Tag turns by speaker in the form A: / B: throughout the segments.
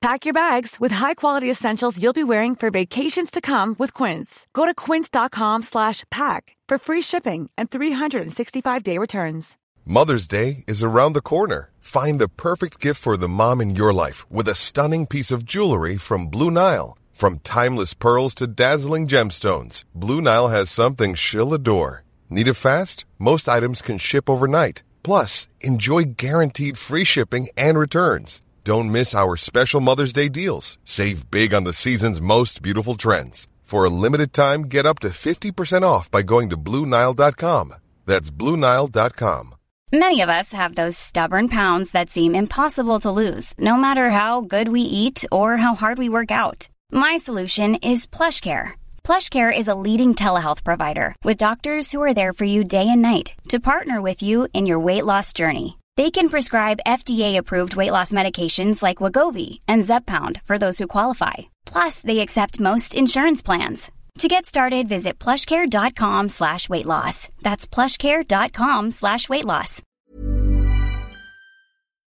A: Pack your bags with high-quality essentials you'll be wearing for vacations to come with Quince. Go to quince.com slash pack for free shipping and 365-day returns.
B: Mother's Day is around the corner. Find the perfect gift for the mom in your life with a stunning piece of jewelry from Blue Nile. From timeless pearls to dazzling gemstones, Blue Nile has something she'll adore. Need it fast? Most items can ship overnight. Plus, enjoy guaranteed free shipping and returns. Don't miss our special Mother's Day deals. Save big on the season's most beautiful trends. For a limited time, get up to 50% off by going to Bluenile.com. That's Bluenile.com.
C: Many of us have those stubborn pounds that seem impossible to lose, no matter how good we eat or how hard we work out. My solution is PlushCare. PlushCare is a leading telehealth provider with doctors who are there for you day and night to partner with you in your weight loss journey. They can prescribe FDA-approved weight loss medications like Wagovi and Zeppound for those who qualify. Plus, they accept most insurance plans. To get started, visit plushcare.com slash weight loss. That's plushcare.com slash weight loss.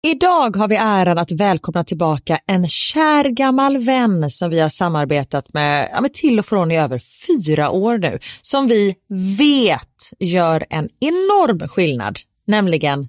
D: Idag har vi äran att välkomna tillbaka en kär gammal vän som vi har samarbetat med, ja, med till och från i över fyra år nu, som vi vet gör en enorm skillnad, nämligen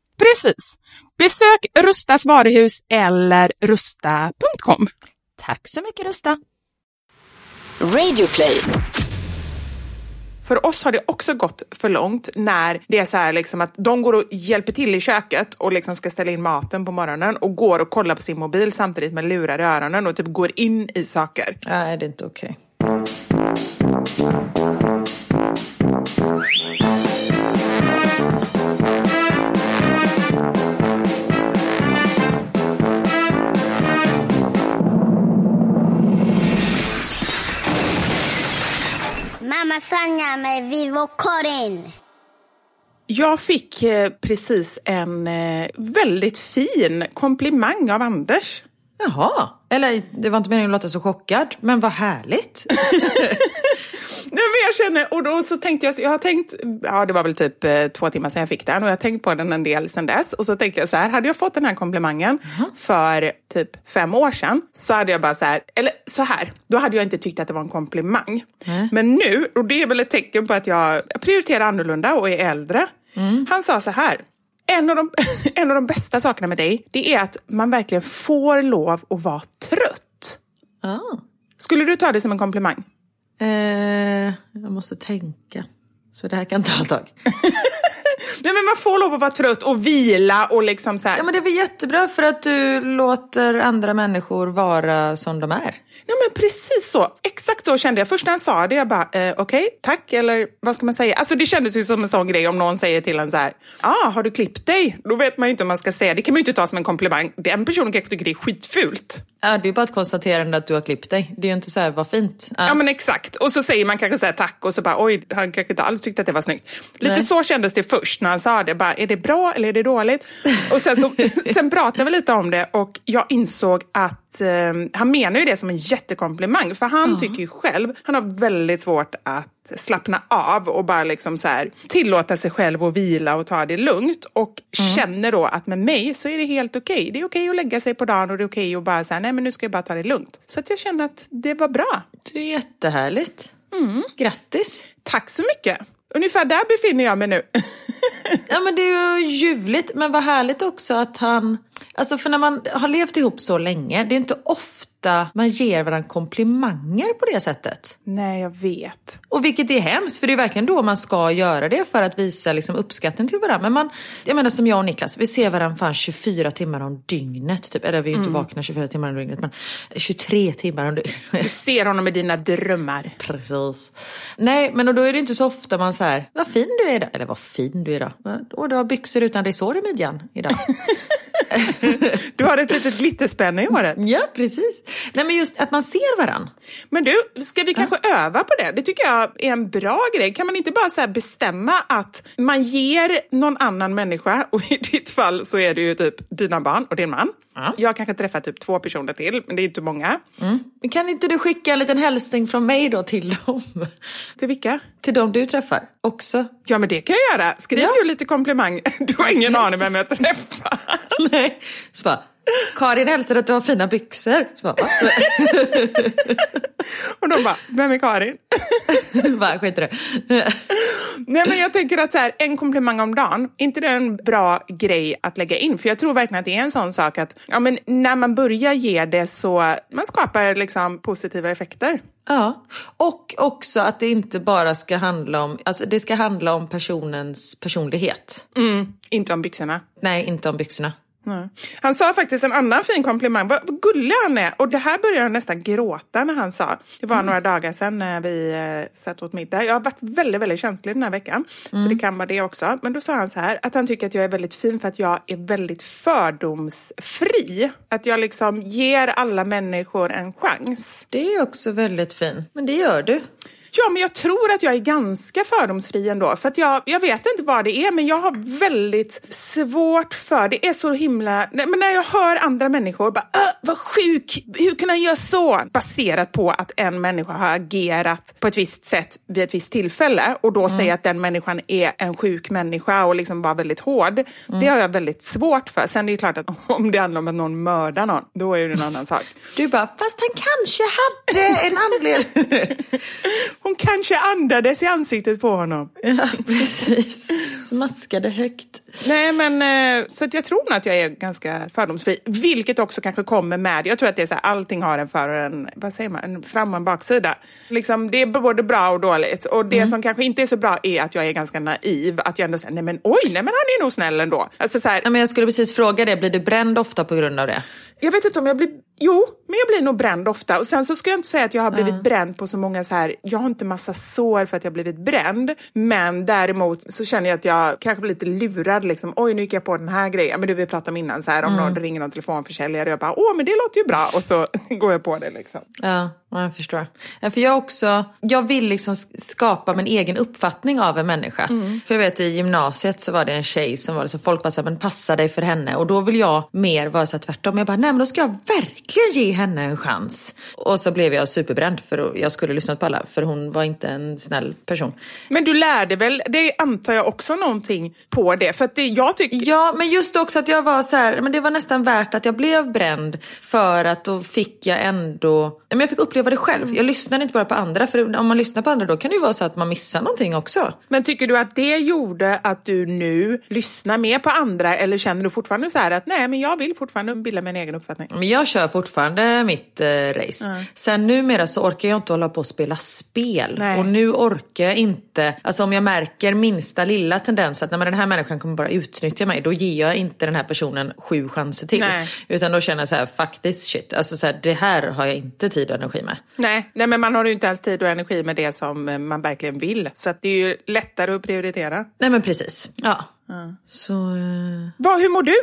E: Precis. Besök Rustas varuhus eller rusta.com.
D: Tack så mycket Rusta!
F: Radioplay.
E: För oss har det också gått för långt när det är så här liksom att de går och hjälper till i köket och liksom ska ställa in maten på morgonen och går och kollar på sin mobil samtidigt med lurar i öronen och typ går in i saker.
D: Nej, det är inte okej.
G: Mamma Sanja med Vivo Karin.
E: Jag fick eh, precis en eh, väldigt fin komplimang av Anders.
D: Jaha, eller det var inte meningen att låta så chockad, men vad härligt.
E: Nej, men jag känner, och då så tänkte jag, jag har tänkt, ja det var väl typ eh, två timmar sedan jag fick den och jag har tänkt på den en del sedan dess. Och så tänkte jag så här, hade jag fått den här komplimangen för typ fem år sedan så hade jag bara så här, eller så här, då hade jag inte tyckt att det var en komplimang. Men nu, och det är väl ett tecken på att jag, prioriterar annorlunda och är äldre. Han sa så här, en av, de, en av de bästa sakerna med dig, det är att man verkligen får lov att vara trött.
D: Ah.
E: Skulle du ta det som en komplimang?
D: Eh, jag måste tänka. Så det här kan ta ett tag.
E: Nej men man får lov att vara trött och vila och liksom så här.
D: Ja men det är väl jättebra för att du låter andra människor vara som de är.
E: Ja men precis så. Exakt så kände jag. Först när han sa det, jag bara eh, okej, tack eller vad ska man säga? Alltså det kändes ju som en sån grej om någon säger till en så här, ja ah, har du klippt dig? Då vet man ju inte om man ska säga, det kan man ju inte ta som en komplimang. Den personen kanske tycker det är skitfult.
D: Ja, det är bara ett konstaterande att du har klippt dig. Det är ju inte så här, vad fint. Ja.
E: Ja men exakt. Och så säger man kanske så här tack och så bara oj, han kanske inte alls tyckte att det var snyggt. Lite
D: Nej.
E: så kändes det först när han sa det. Bara, är det bra eller är det dåligt? Och sen, så, sen pratade vi lite om det och jag insåg att eh, han menar ju det som en jättekomplimang. För han tycker ju själv, han har väldigt svårt att slappna av och bara liksom så här tillåta sig själv att vila och ta det lugnt. Och känner då att med mig så är det helt okej. Det är okej att lägga sig på dagen och det är okej att bara säga nej men nu ska jag bara ta det lugnt. Så att jag kände att det var bra.
D: Det är jättehärligt. Grattis.
E: Tack så mycket. Ungefär där befinner jag mig nu.
D: Ja men det är ju ljuvligt men vad härligt också att han Alltså för när man har levt ihop så länge, det är inte ofta man ger varandra komplimanger på det sättet.
E: Nej, jag vet.
D: Och vilket är hemskt, för det är verkligen då man ska göra det för att visa liksom uppskattning till varandra. Men man, jag menar som jag och Niklas, vi ser varandra fan 24 timmar om dygnet. Typ. Eller vi är ju inte vakna 24 timmar om dygnet, men 23 timmar om dygnet.
E: Du ser honom i dina drömmar.
D: Precis. Nej, men då är det inte så ofta man så här, vad fin du är idag. Eller vad fin du är idag. Och du har byxor utan resår i midjan idag.
E: Du har ett litet glitterspänne i håret.
D: ja, precis. Nej, men just att man ser varann.
E: Men du, ska vi kanske öva på det? Det tycker jag är en bra grej. Kan man inte bara så bestämma att man ger någon annan människa, och i ditt fall så är det ju typ dina barn och din man.
D: Ja.
E: Jag kanske träffar typ två personer till, men det är inte många.
D: Men Kan inte du skicka en liten hälsning från mig då till dem?
E: Till vilka?
D: Till dem du träffar också?
E: Ja, men det kan jag göra. Skriv
D: Ja.
E: ju lite komplimang. Du har ingen aning vem jag träffar.
D: Nej. Så bara, Karin hälsar att du har fina byxor. Bara?
E: Och de bara, vem är Karin?
D: bara skit i det.
E: Nej, men jag tänker att så här, en komplimang om dagen, inte det en bra grej att lägga in? För jag tror verkligen att det är en sån sak att ja, men när man börjar ge det så man skapar liksom positiva effekter.
D: Ja, och också att det inte bara ska handla om, alltså det ska handla om personens personlighet.
E: Mm, inte om byxorna.
D: Nej, inte om byxorna.
E: Nej. Han sa faktiskt en annan fin komplimang. Vad, gullig han är. Och det här började jag nästan gråta när han sa. Det var några dagar sedan när vi eh, satt åt middag. Jag har varit väldigt, väldigt känslig den här veckan. Så det kan vara det också. Men då sa han så här. Att han tycker att jag är väldigt fin för att jag är väldigt fördomsfri. Att jag liksom ger alla människor en chans.
D: Det är också väldigt fint. Men det gör du.
E: Ja, men jag tror att jag är ganska fördomsfri ändå. För att jag, jag vet inte vad det är, men jag har väldigt svårt för... Det är så himla... Nej, men när jag hör andra människor bara "Åh, vad sjuk, hur kan han göra så? Baserat på att en människa har agerat på ett visst sätt vid ett visst tillfälle och då säga att den människan är en sjuk människa och liksom vara väldigt hård. Det har jag väldigt svårt för. Sen är det klart att om det handlar om att någon mördar någon, då är det en annan sak.
D: Du bara, fast han kanske hade en anledning.
E: Hon kanske andades i ansiktet på honom.
D: ja, precis. Smaskade högt.
E: Nej, men eh, så att jag tror nog att jag är ganska fördomsfri. Vilket också kanske kommer med, jag tror att det är så här, allting har en för och en, vad säger man, en fram och en baksida. Liksom, det är både bra och dåligt. Och det som kanske inte är så bra är att jag är ganska naiv. Att jag ändå säger, nej men oj, nej men han är nog snäll ändå. Alltså så här,
D: Ja, men jag skulle precis fråga det, blir du bränd ofta på grund av det?
E: jag vet inte om jag blir, jo, men jag blir nog bränd ofta. Och sen så ska jag inte säga att jag har blivit bränd på så många så här, jag har inte massa sår för att jag har blivit bränd. Men däremot så känner jag att jag kanske blir lite lurad liksom. Oj, nu gick jag på den här grejen. Men du, vi pratade om innan så här, om någon ringer någon telefonförsäljare och jag bara, åh, men det låter ju bra. Och så går jag på det liksom.
D: Ja, ja, jag förstår. För jag också, jag vill liksom sk- skapa min egen uppfattning av en människa. För jag vet i gymnasiet så var det en tjej som var liksom, folk var så här, men passa dig för henne. Och då vill jag mer vara så här tvärtom. Jag bara, nej men då ska jag verkligen ge henne en chans. Och så blev jag superbränd för jag skulle lyssnat på alla. För hon var inte en snäll person.
E: Men du lärde väl, det antar jag också någonting på det. För att det, jag tycker,
D: Ja, men just också att jag var så här, men det var nästan värt att jag blev bränd för att då fick jag ändå, men jag fick uppleva det själv. Jag lyssnade inte bara på andra, för om man lyssnar på andra då kan det ju vara så att man missar någonting också.
E: men tycker du att det gjorde att du nu lyssnar mer på andra eller känner du fortfarande så här att nej, men jag vill fortfarande bilda min egen uppfattning?
D: Men jag kör fortfarande mitt eh, race. Sen numera så orkar jag inte hålla på och spela spel.
E: Nej.
D: Och nu orkar jag inte, alltså om jag märker minsta lilla tendens att nej, men den här människan kommer bara utnyttja mig, då ger jag inte den här personen sju chanser till.
E: Nej.
D: Utan då känner jag så här, fuck this shit. Alltså så här, det här har jag inte tid och energi med.
E: Nej, nej, men man har ju inte ens tid och energi med det som eh, man verkligen vill. Så det är ju lättare att prioritera.
D: Nej men precis. Ja. Så... eh,
E: Vad, hur mår du?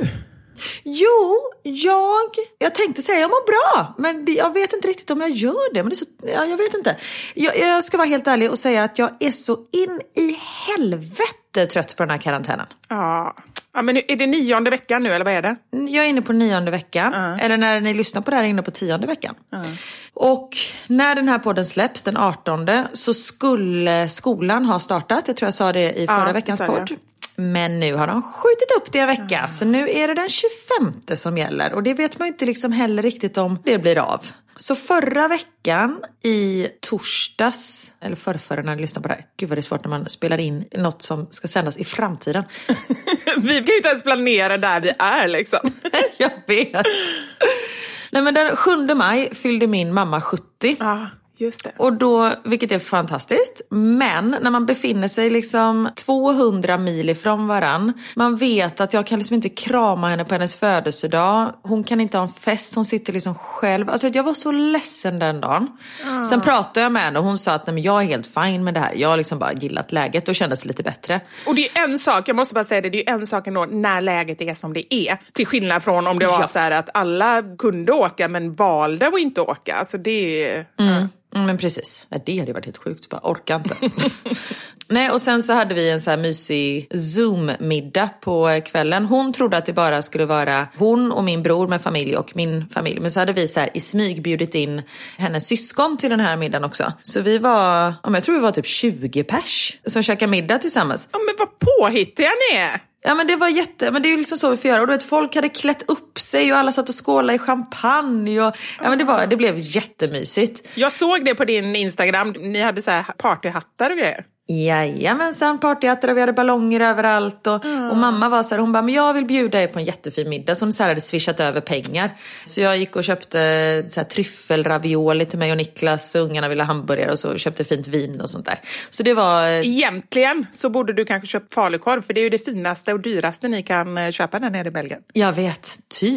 D: Jo, jag... Jag tänkte säga jag mår bra, men jag vet inte riktigt om jag gör det. Men det är så, ja, jag vet inte. Jag, jag ska vara helt ärlig och säga att jag är så in i helvete trött på den här karantänen.
E: Ja. Ja, men är det nionde veckan nu eller vad är det?
D: Jag är inne på nionde veckan, eller när ni lyssnar på det här är inne på tionde veckan. Och när den här podden släpps den 18 så skulle skolan ha startat. Jag tror jag sa det i förra
E: Ja,
D: veckans podd. Men nu har de skjutit upp det en vecka, så nu är det den 25 som gäller. Och det vet man ju inte liksom heller riktigt om det blir av. Så förra veckan i torsdags, eller förrförra när ni lyssnar på det här, gud vad det är svårt när man spelar in något som ska sändas i framtiden.
E: Vi kan ju inte ens planera där vi är liksom.
D: Jag vet. Nej men den 7 maj fyllde min mamma 70.
E: Ja, just det.
D: Och då, vilket är fantastiskt. Men när man befinner sig liksom 200 mil ifrån varann. Man vet att jag kan liksom inte krama henne på hennes födelsedag. Hon kan inte ha en fest, hon sitter liksom själv. Alltså jag var så ledsen den dagen. Sen pratade jag med henne och hon sa att Nej, men jag är helt fine med det här. Jag har liksom bara gillat läget och kändes lite bättre.
E: Och det är en sak, jag måste bara säga det, det är en sak ändå när läget är som det är. Till skillnad från om det var
D: Ja.
E: så att alla kunde åka men valde att inte åka. Alltså det är...
D: Mm, men precis. Det hade varit helt sjukt. Bara orkar inte. Nej, och sen så hade vi en så här mysig Zoom-middag på eh, kvällen. Hon trodde att det bara skulle vara hon och min bror med familj och min familj. Men så hade vi så här i smyg bjudit in hennes syskon till den här middagen också. Så vi var, jag tror vi var typ 20 pers som käkade middag tillsammans.
E: Ja men vad påhittiga ni är!
D: Ja men det var jätte, men det är ju liksom så vi får göra. Och du vet folk hade klätt upp sig och alla satt och skålade i champagne. Och, ja men det, var, det blev jättemysigt.
E: Jag såg det på din Instagram, ni hade så här partyhattar och grejer.
D: Jajamensan, partyhattar och vi hade ballonger överallt. Och, och mamma var så här, hon bara, men jag vill bjuda er på en jättefin middag. Så hon så här hade swishat över pengar. Så jag gick och köpte så här, tryffelravioli till mig och Niklas. Och ungarna ville ha hamburgare och så köpte fint vin och sånt där. Så det var...
E: Egentligen så borde du kanske köpa falukorv för det är ju det finaste och dyraste ni kan eh, köpa där nere i Belgien.
D: Jag vet, typ.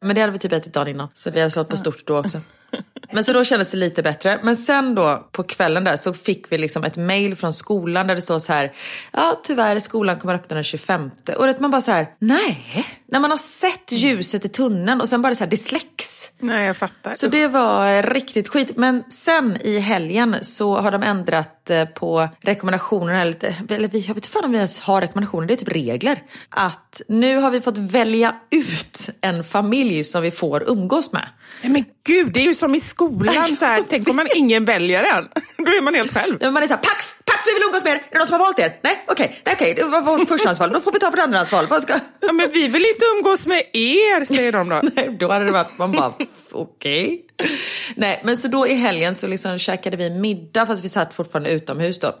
D: Men det hade vi typ ätit dagen innan. Så vi hade slått på stort då också. Men så då kändes det lite bättre. Men sen då på kvällen där så fick vi liksom ett mail från skolan där det står så här. Ja tyvärr skolan kommer öppna den 25. Och det man bara så här. Nej. När man har sett ljuset i tunneln och sen bara så här det släcks.
E: Nej, jag fattar.
D: Så det var eh, riktigt skit. Men sen i helgen så har de ändrat eh, på rekommendationerna. Eller, vi, jag vet inte fan om vi ens har rekommendationer, det är typ regler. Att nu har vi fått välja ut en familj som vi får umgås med.
E: Nej, men gud, det är ju som i skolan. Så här, tänk om man ingen väljer en. Då är man helt själv.
D: Man är såhär, Pax, Pax vi vill umgås med er. Är det någon som har valt er? Nej, okej, nej, okej, det var vårt förstahandsval. Då får vi ta vårt andrahandsval. Vad ska...
E: Ja, men vi vill inte umgås med er, säger de då.
D: Nej, då hade det varit, man bara, okej. Nej, men så då i helgen så liksom käkade vi middag, fast vi satt fortfarande utomhus då.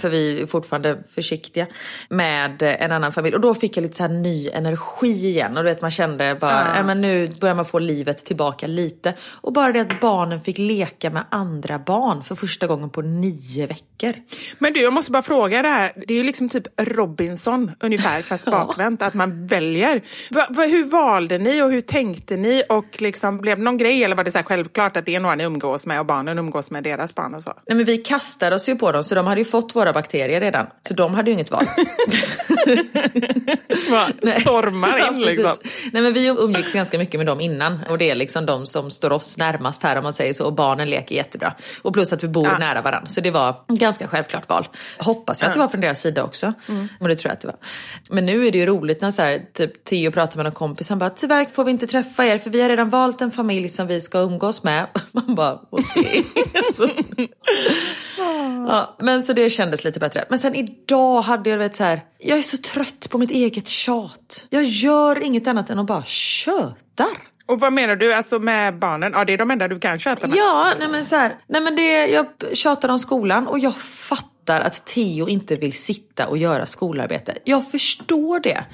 D: För vi är fortfarande försiktiga med en annan familj. Och då fick jag lite så här ny energi igen. Och du vet, man kände bara, ja. men nu börjar man få livet tillbaka lite. Och bara det att barnen fick leka med andra barn för första gången på nio veckor.
E: Men du, jag måste bara fråga det här. Det är ju liksom typ Robinson ungefär, fast bakvänt. Att man väljer. Va, va, hur valde ni och hur tänkte ni? Och liksom, blev det någon grej eller var det så här självklart att det är några ni umgås med och barnen umgås med deras barn och så?
D: Nej, men vi kastade oss ju på dem så de hade ju fått våra bakterier redan. Så de hade ju inget val.
E: Va, Stormar
D: Ja,
E: in liksom.
D: precis. Nej men vi umgicks ganska mycket med dem innan och det är liksom de som står oss närmast här om man säger så och barnen leker jättebra. Och plus att vi bor nära varandra så det var ett ganska självklart val. Hoppas jag att det var från deras sida också. Men det tror jag att det var. Men nu är det ju roligt när så här, typ Theo pratar med någon kompis han bara tyvärr får vi inte träffa er för vi har redan valt en familj som vi ska umgås med. Man bara okej. Ja, men så det kändes lite bättre. Men sen idag hade jag vet så här, jag är så trött på mitt eget tjat. Jag gör inget annat än att bara tjötar.
E: Och vad menar du alltså med barnen? Ja, det är de enda du kan köta med.
D: Ja, nej men så här, nej men det, jag tjatar om skolan och jag fattar att Theo inte vill sitta och göra skolarbete. Jag förstår det.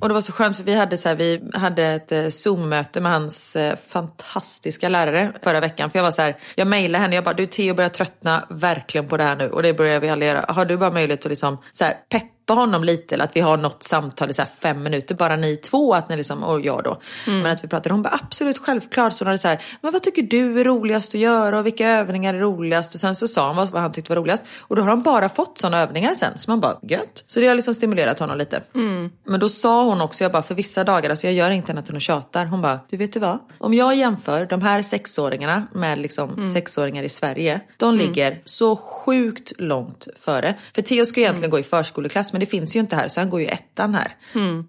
D: Och det var så skönt för vi hade, så här, vi hade ett eh, Zoom-möte med hans eh, fantastiska lärare förra veckan. För jag var så här, jag mejlade henne, jag bara du Theo börjar tröttna verkligen på det här nu och det börjar vi alla göra. Har du bara möjlighet att liksom så här, peppa honom lite eller att vi har något samtal i så här fem minuter, bara ni två, att ni liksom, och jag då. Men att vi pratade, hon bara absolut självklart. Så hon hade så här, men vad tycker du är roligast att göra och vilka övningar är roligast? Och sen så sa han vad, vad han tyckte var roligast. Och då har han bara fått sådana övningar sen. Så man bara, gött. Så det har liksom stimulerat honom lite. Men då sa hon också, jag bara för vissa dagar, alltså jag gör inte annat än att tjatar. Hon bara, du vet du vad? Om jag jämför de här sexåringarna med liksom sexåringar i Sverige. De ligger så sjukt långt före. För Theo ska egentligen gå i förskoleklass men det finns ju inte här så han går ju ettan här.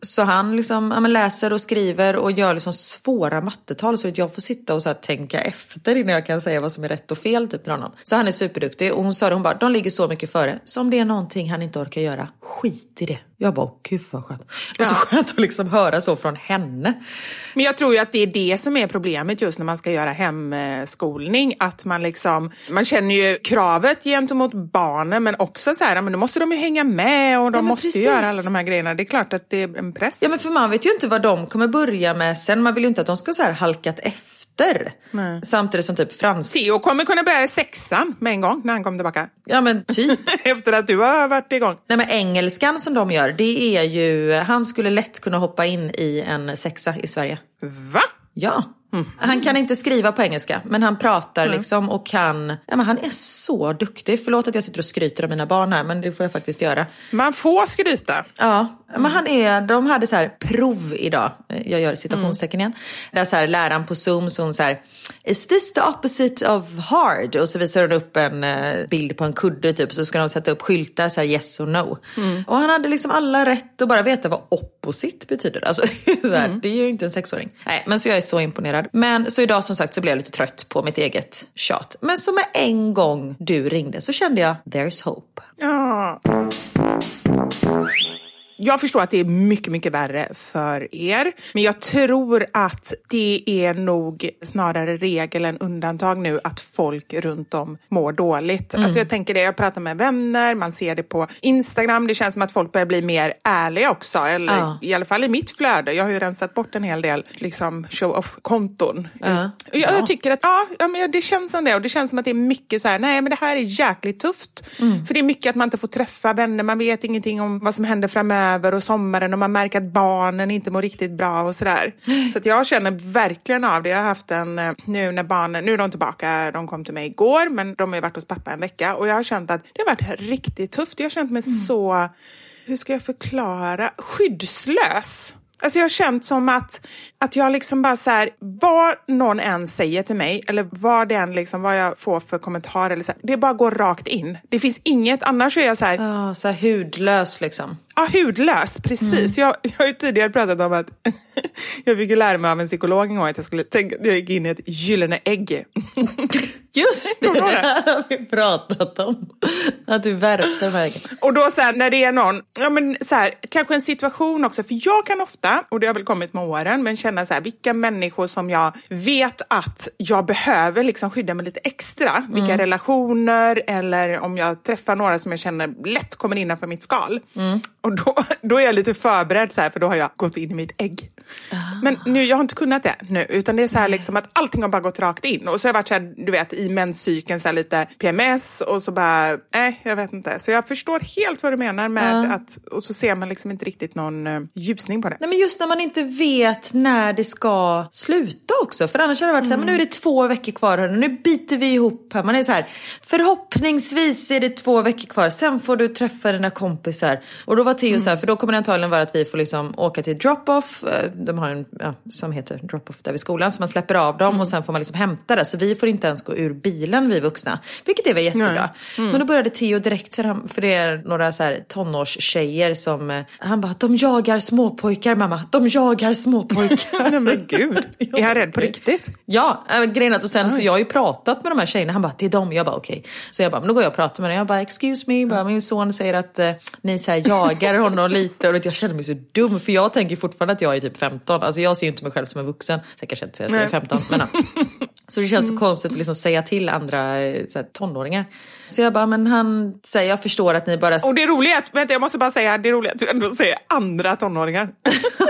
D: Så han liksom, ja, läser och skriver och gör liksom svåra mattetal så att jag får sitta och så tänka efter innan jag kan säga vad som är rätt och fel typ till honom. Så han är superduktig och hon sa det, hon bara, de ligger så mycket före. Så om det är någonting han inte orkar göra, skit i det. Jag bara, åh gud vad skönt. Det var så skönt att liksom höra så från henne.
E: Men jag tror ju att det är det som är problemet just när man ska göra hemskolning. Att man liksom, man känner ju kravet gentemot barnen men också så här, men då måste de ju hänga med och de
D: Ja,
E: måste
D: precis.
E: göra alla de här grejerna. Det är klart att det är en press.
D: Ja men för man vet ju inte vad de kommer börja med sen. Man vill ju inte att de ska så här halkat efter. Samtidigt som typ frans...
E: Theo kommer kunna börja i sexan med en gång när han kommer tillbaka.
D: Ja men typ.
E: Efter att du har varit igång.
D: Nej men engelskan som de gör, det är ju, han skulle lätt kunna hoppa in i en sexa i Sverige.
E: Va?
D: Ja. Han kan inte skriva på engelska men han pratar liksom och kan, ja men han är så duktig. Förlåt att jag sitter och skryter om mina barn här men det får jag faktiskt göra.
E: Man får skryta.
D: Ja, men han är, de hade så här prov idag, jag gör citationstecken igen. Där så här läraren på zoom så hon så här, is this the opposite of hard? Och så visar hon upp en eh, bild på en kudde typ så ska de sätta upp skyltar så här yes or no. Och han hade liksom alla rätt att bara veta vad opposite betyder. Alltså, så här, Det är ju inte en sexåring. Nej, men så jag är så imponerad. Men så idag som sagt så blev jag lite trött på mitt eget tjat. Men så med en gång du ringde så kände jag, there's hope.
E: Ja. Jag förstår att det är mycket, mycket värre för er. Men jag tror att det är nog snarare regel än undantag nu att folk runt om mår dåligt. Alltså jag tänker det, jag pratar med vänner, man ser det på Instagram. Det känns som att folk börjar bli mer ärliga också. Eller
D: Ja.
E: i alla fall i mitt flöde. Jag har ju rensat bort en hel del liksom, show-off-konton.
D: Ja.
E: Jag, jag tycker att ja, ja, men det känns som det. Och det känns som att det är mycket så här, nej men det här är jäkligt tufft. För det är mycket att man inte får träffa vänner, man vet ingenting om vad som händer framöver och sommaren och man märker att barnen inte mår riktigt bra och sådär. Så att jag känner verkligen av det. Jag har haft en, eh, nu när barnen, nu är de tillbaka, de kom till mig igår, men de har varit hos pappa en vecka och jag har känt att det har varit riktigt tufft. Jag har känt mig så, hur ska jag förklara, skyddslös. Alltså jag har känt som att, att jag liksom bara så här, vad någon än säger till mig eller vad den liksom, vad jag får för kommentar eller så här, det bara går rakt in. Det finns inget, annars är jag så här,
D: Ja, så här hudlös liksom.
E: Ja, hudlös, precis. Jag, jag har ju tidigare pratat om att jag fick ju lära mig av en psykolog en gång att jag skulle tänka jag gick in i ett gyllene ägg.
D: Just det, det har vi pratat om. Att du värpte vägen.
E: Och då så här, när det är någon, ja men så här, kanske en situation också, för jag kan ofta, och det har väl kommit med åren, men känna så här, vilka människor som jag vet att jag behöver liksom skydda mig lite extra. Vilka relationer eller om jag träffar några som jag känner lätt kommer innanför mitt skal. Och då, då är jag lite förberedd så här, för då har jag gått in i mitt ägg. Men nu, jag har inte kunnat det nu, utan det är så här liksom att allting har bara gått rakt in. Och så har jag varit så här, du vet, i menscykeln så här lite PMS och så bara, nej, jag vet inte. Så jag förstår helt vad du menar med att, och så ser man liksom inte riktigt någon uh, ljusning på det.
D: Nej men just när man inte vet när det ska sluta också. För annars har det varit så här, men nu är det två veckor kvar hörni, nu biter vi ihop här. Man är så här, förhoppningsvis är det två veckor kvar, sen får du träffa dina kompisar. Och då var Theo så här, för då kommer det antagligen vara att vi får liksom åka till drop-off, eh, de har en ja, som heter drop-off där vid skolan, så man släpper av dem och sen får man liksom hämta det. Så vi får inte ens gå ur bilen vi vuxna, vilket är väl jättebra. Men då började Theo direkt, så här, han- för det är några så här tonårstjejer som, eh, han bara, de jagar småpojkar mamma, de jagar småpojkar.
E: Nej men gud, är han rädd på riktigt?
D: Ja, äh, grejen att och sen så jag har ju pratat med de här tjejerna. Han bara, det är dem. Jag bara okej. Så jag bara, men då går jag och pratar med dem. Jag bara, excuse me. Bara, min son säger att eh, ni så här jagar honom lite. Och jag känner mig så dum. För jag tänker fortfarande att jag är typ 15. Alltså jag ser inte mig själv som en vuxen. Jag kanske inte säger att jag är 15. Men, ja. Så det känns så konstigt att liksom säga till andra eh, så här, tonåringar. Så jag bara, men han säger, jag förstår att ni bara...
E: Och det är att, vänta jag måste bara säga, det är roliga att du ändå säger andra tonåringar.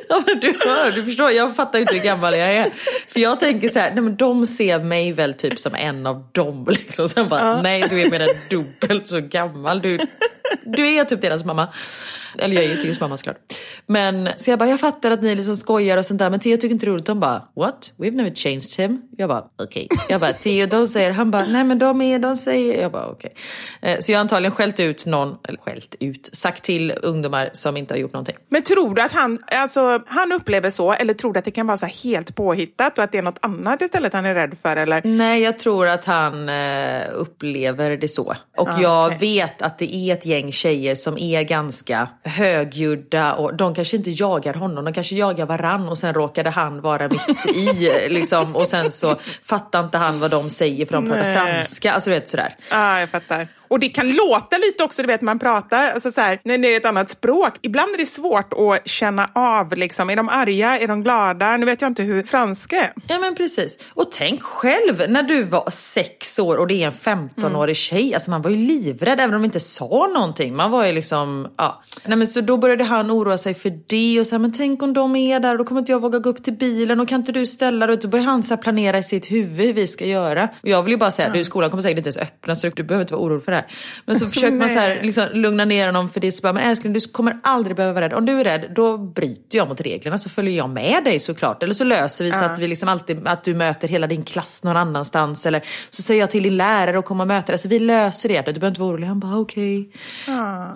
D: Ja, men du hör, du förstår, jag fattar inte hur gammal jag är. För jag tänker så här, nej men de ser mig väl typ som en av dem. Liksom. Sen bara, nej du är mer än dubbelt så gammal. Du, du är typ deras mamma. Eller jag är ju Theos mamma såklart. Men så jag bara, jag fattar att ni liksom skojar och sånt där. Men Theo tycker inte det är roligt. De bara, what? We've never changed him. Jag bara, okej. Jag bara, Theo de säger, han bara, nej men de är, de säger. Jag bara, okej. Eh, Så jag har antagligen skällt ut någon, eller skällt ut, sagt till ungdomar som inte har gjort någonting.
E: Men tror du att han, alltså, han upplever så, eller tror du att det kan vara så här helt påhittat och att det är något annat istället han är rädd för? Eller?
D: Nej, jag tror att han eh, upplever det så. Och
E: Ja,
D: jag
E: okej.
D: vet att det är ett gäng tjejer som är ganska högljudda och de kanske inte jagar honom, de kanske jagar varann och sen råkade han vara mitt i liksom och sen så fattar inte han vad de säger för de pratar
E: Nej.
D: franska. Alltså du vet sådär.
E: Ja, jag fattar. Och det kan låta lite också, du vet man pratar, alltså så här, när det är ett annat språk. Ibland är det svårt att känna av, liksom. är de arga, är de glada? Nu vet jag inte hur franska är.
D: Ja men precis. Och tänk själv när du var sex år och det är en 15-årig tjej. Alltså man var ju livrädd även om de inte sa någonting. Man var ju liksom, ja. Nej men så då började han oroa sig för det och så här, men tänk om de är där och då kommer inte jag våga gå upp till bilen och kan inte du ställa dig? Då började han så planera i sitt huvud hur vi ska göra. Och jag vill ju bara säga, du skolan kommer säkert inte ens öppna så du behöver inte vara orolig för det här. Men så försöker man så här, liksom, lugna ner honom för det. Så bara, men älskling du kommer aldrig behöva vara rädd. Om du är rädd då bryter jag mot reglerna så följer jag med dig såklart. Eller så löser vi så att vi liksom alltid, att du möter hela din klass någon annanstans. Eller så säger jag till din lärare att komma och möta dig. Så vi löser det. Du behöver inte vara orolig. Han bara okej.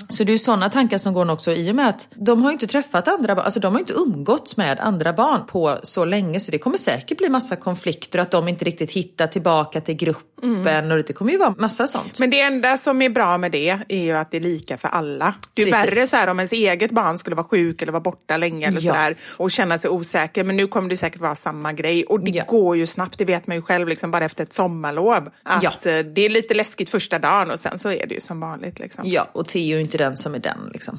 D: Så det är sådana tankar som går också i och med att de har inte träffat andra barn. Alltså de har inte umgåtts med andra barn på så länge. Så det kommer säkert bli massa konflikter och att de inte riktigt hittar tillbaka till gruppen. Och det kommer ju vara massa sånt.
E: Men det enda som är bra med det är ju att det är lika för alla. Det är
D: Precis.
E: värre så här om ens eget barn skulle vara sjuk eller vara borta länge eller
D: Ja.
E: sådär och känna sig osäker. Men nu kommer det säkert vara samma grej och det
D: Ja.
E: går ju snabbt. Det vet man ju själv liksom bara efter ett sommarlov. Att
D: Ja.
E: eh, det är lite läskigt första dagen och sen så är det ju som vanligt. Liksom.
D: Ja, och Theo är ju inte den som är den liksom.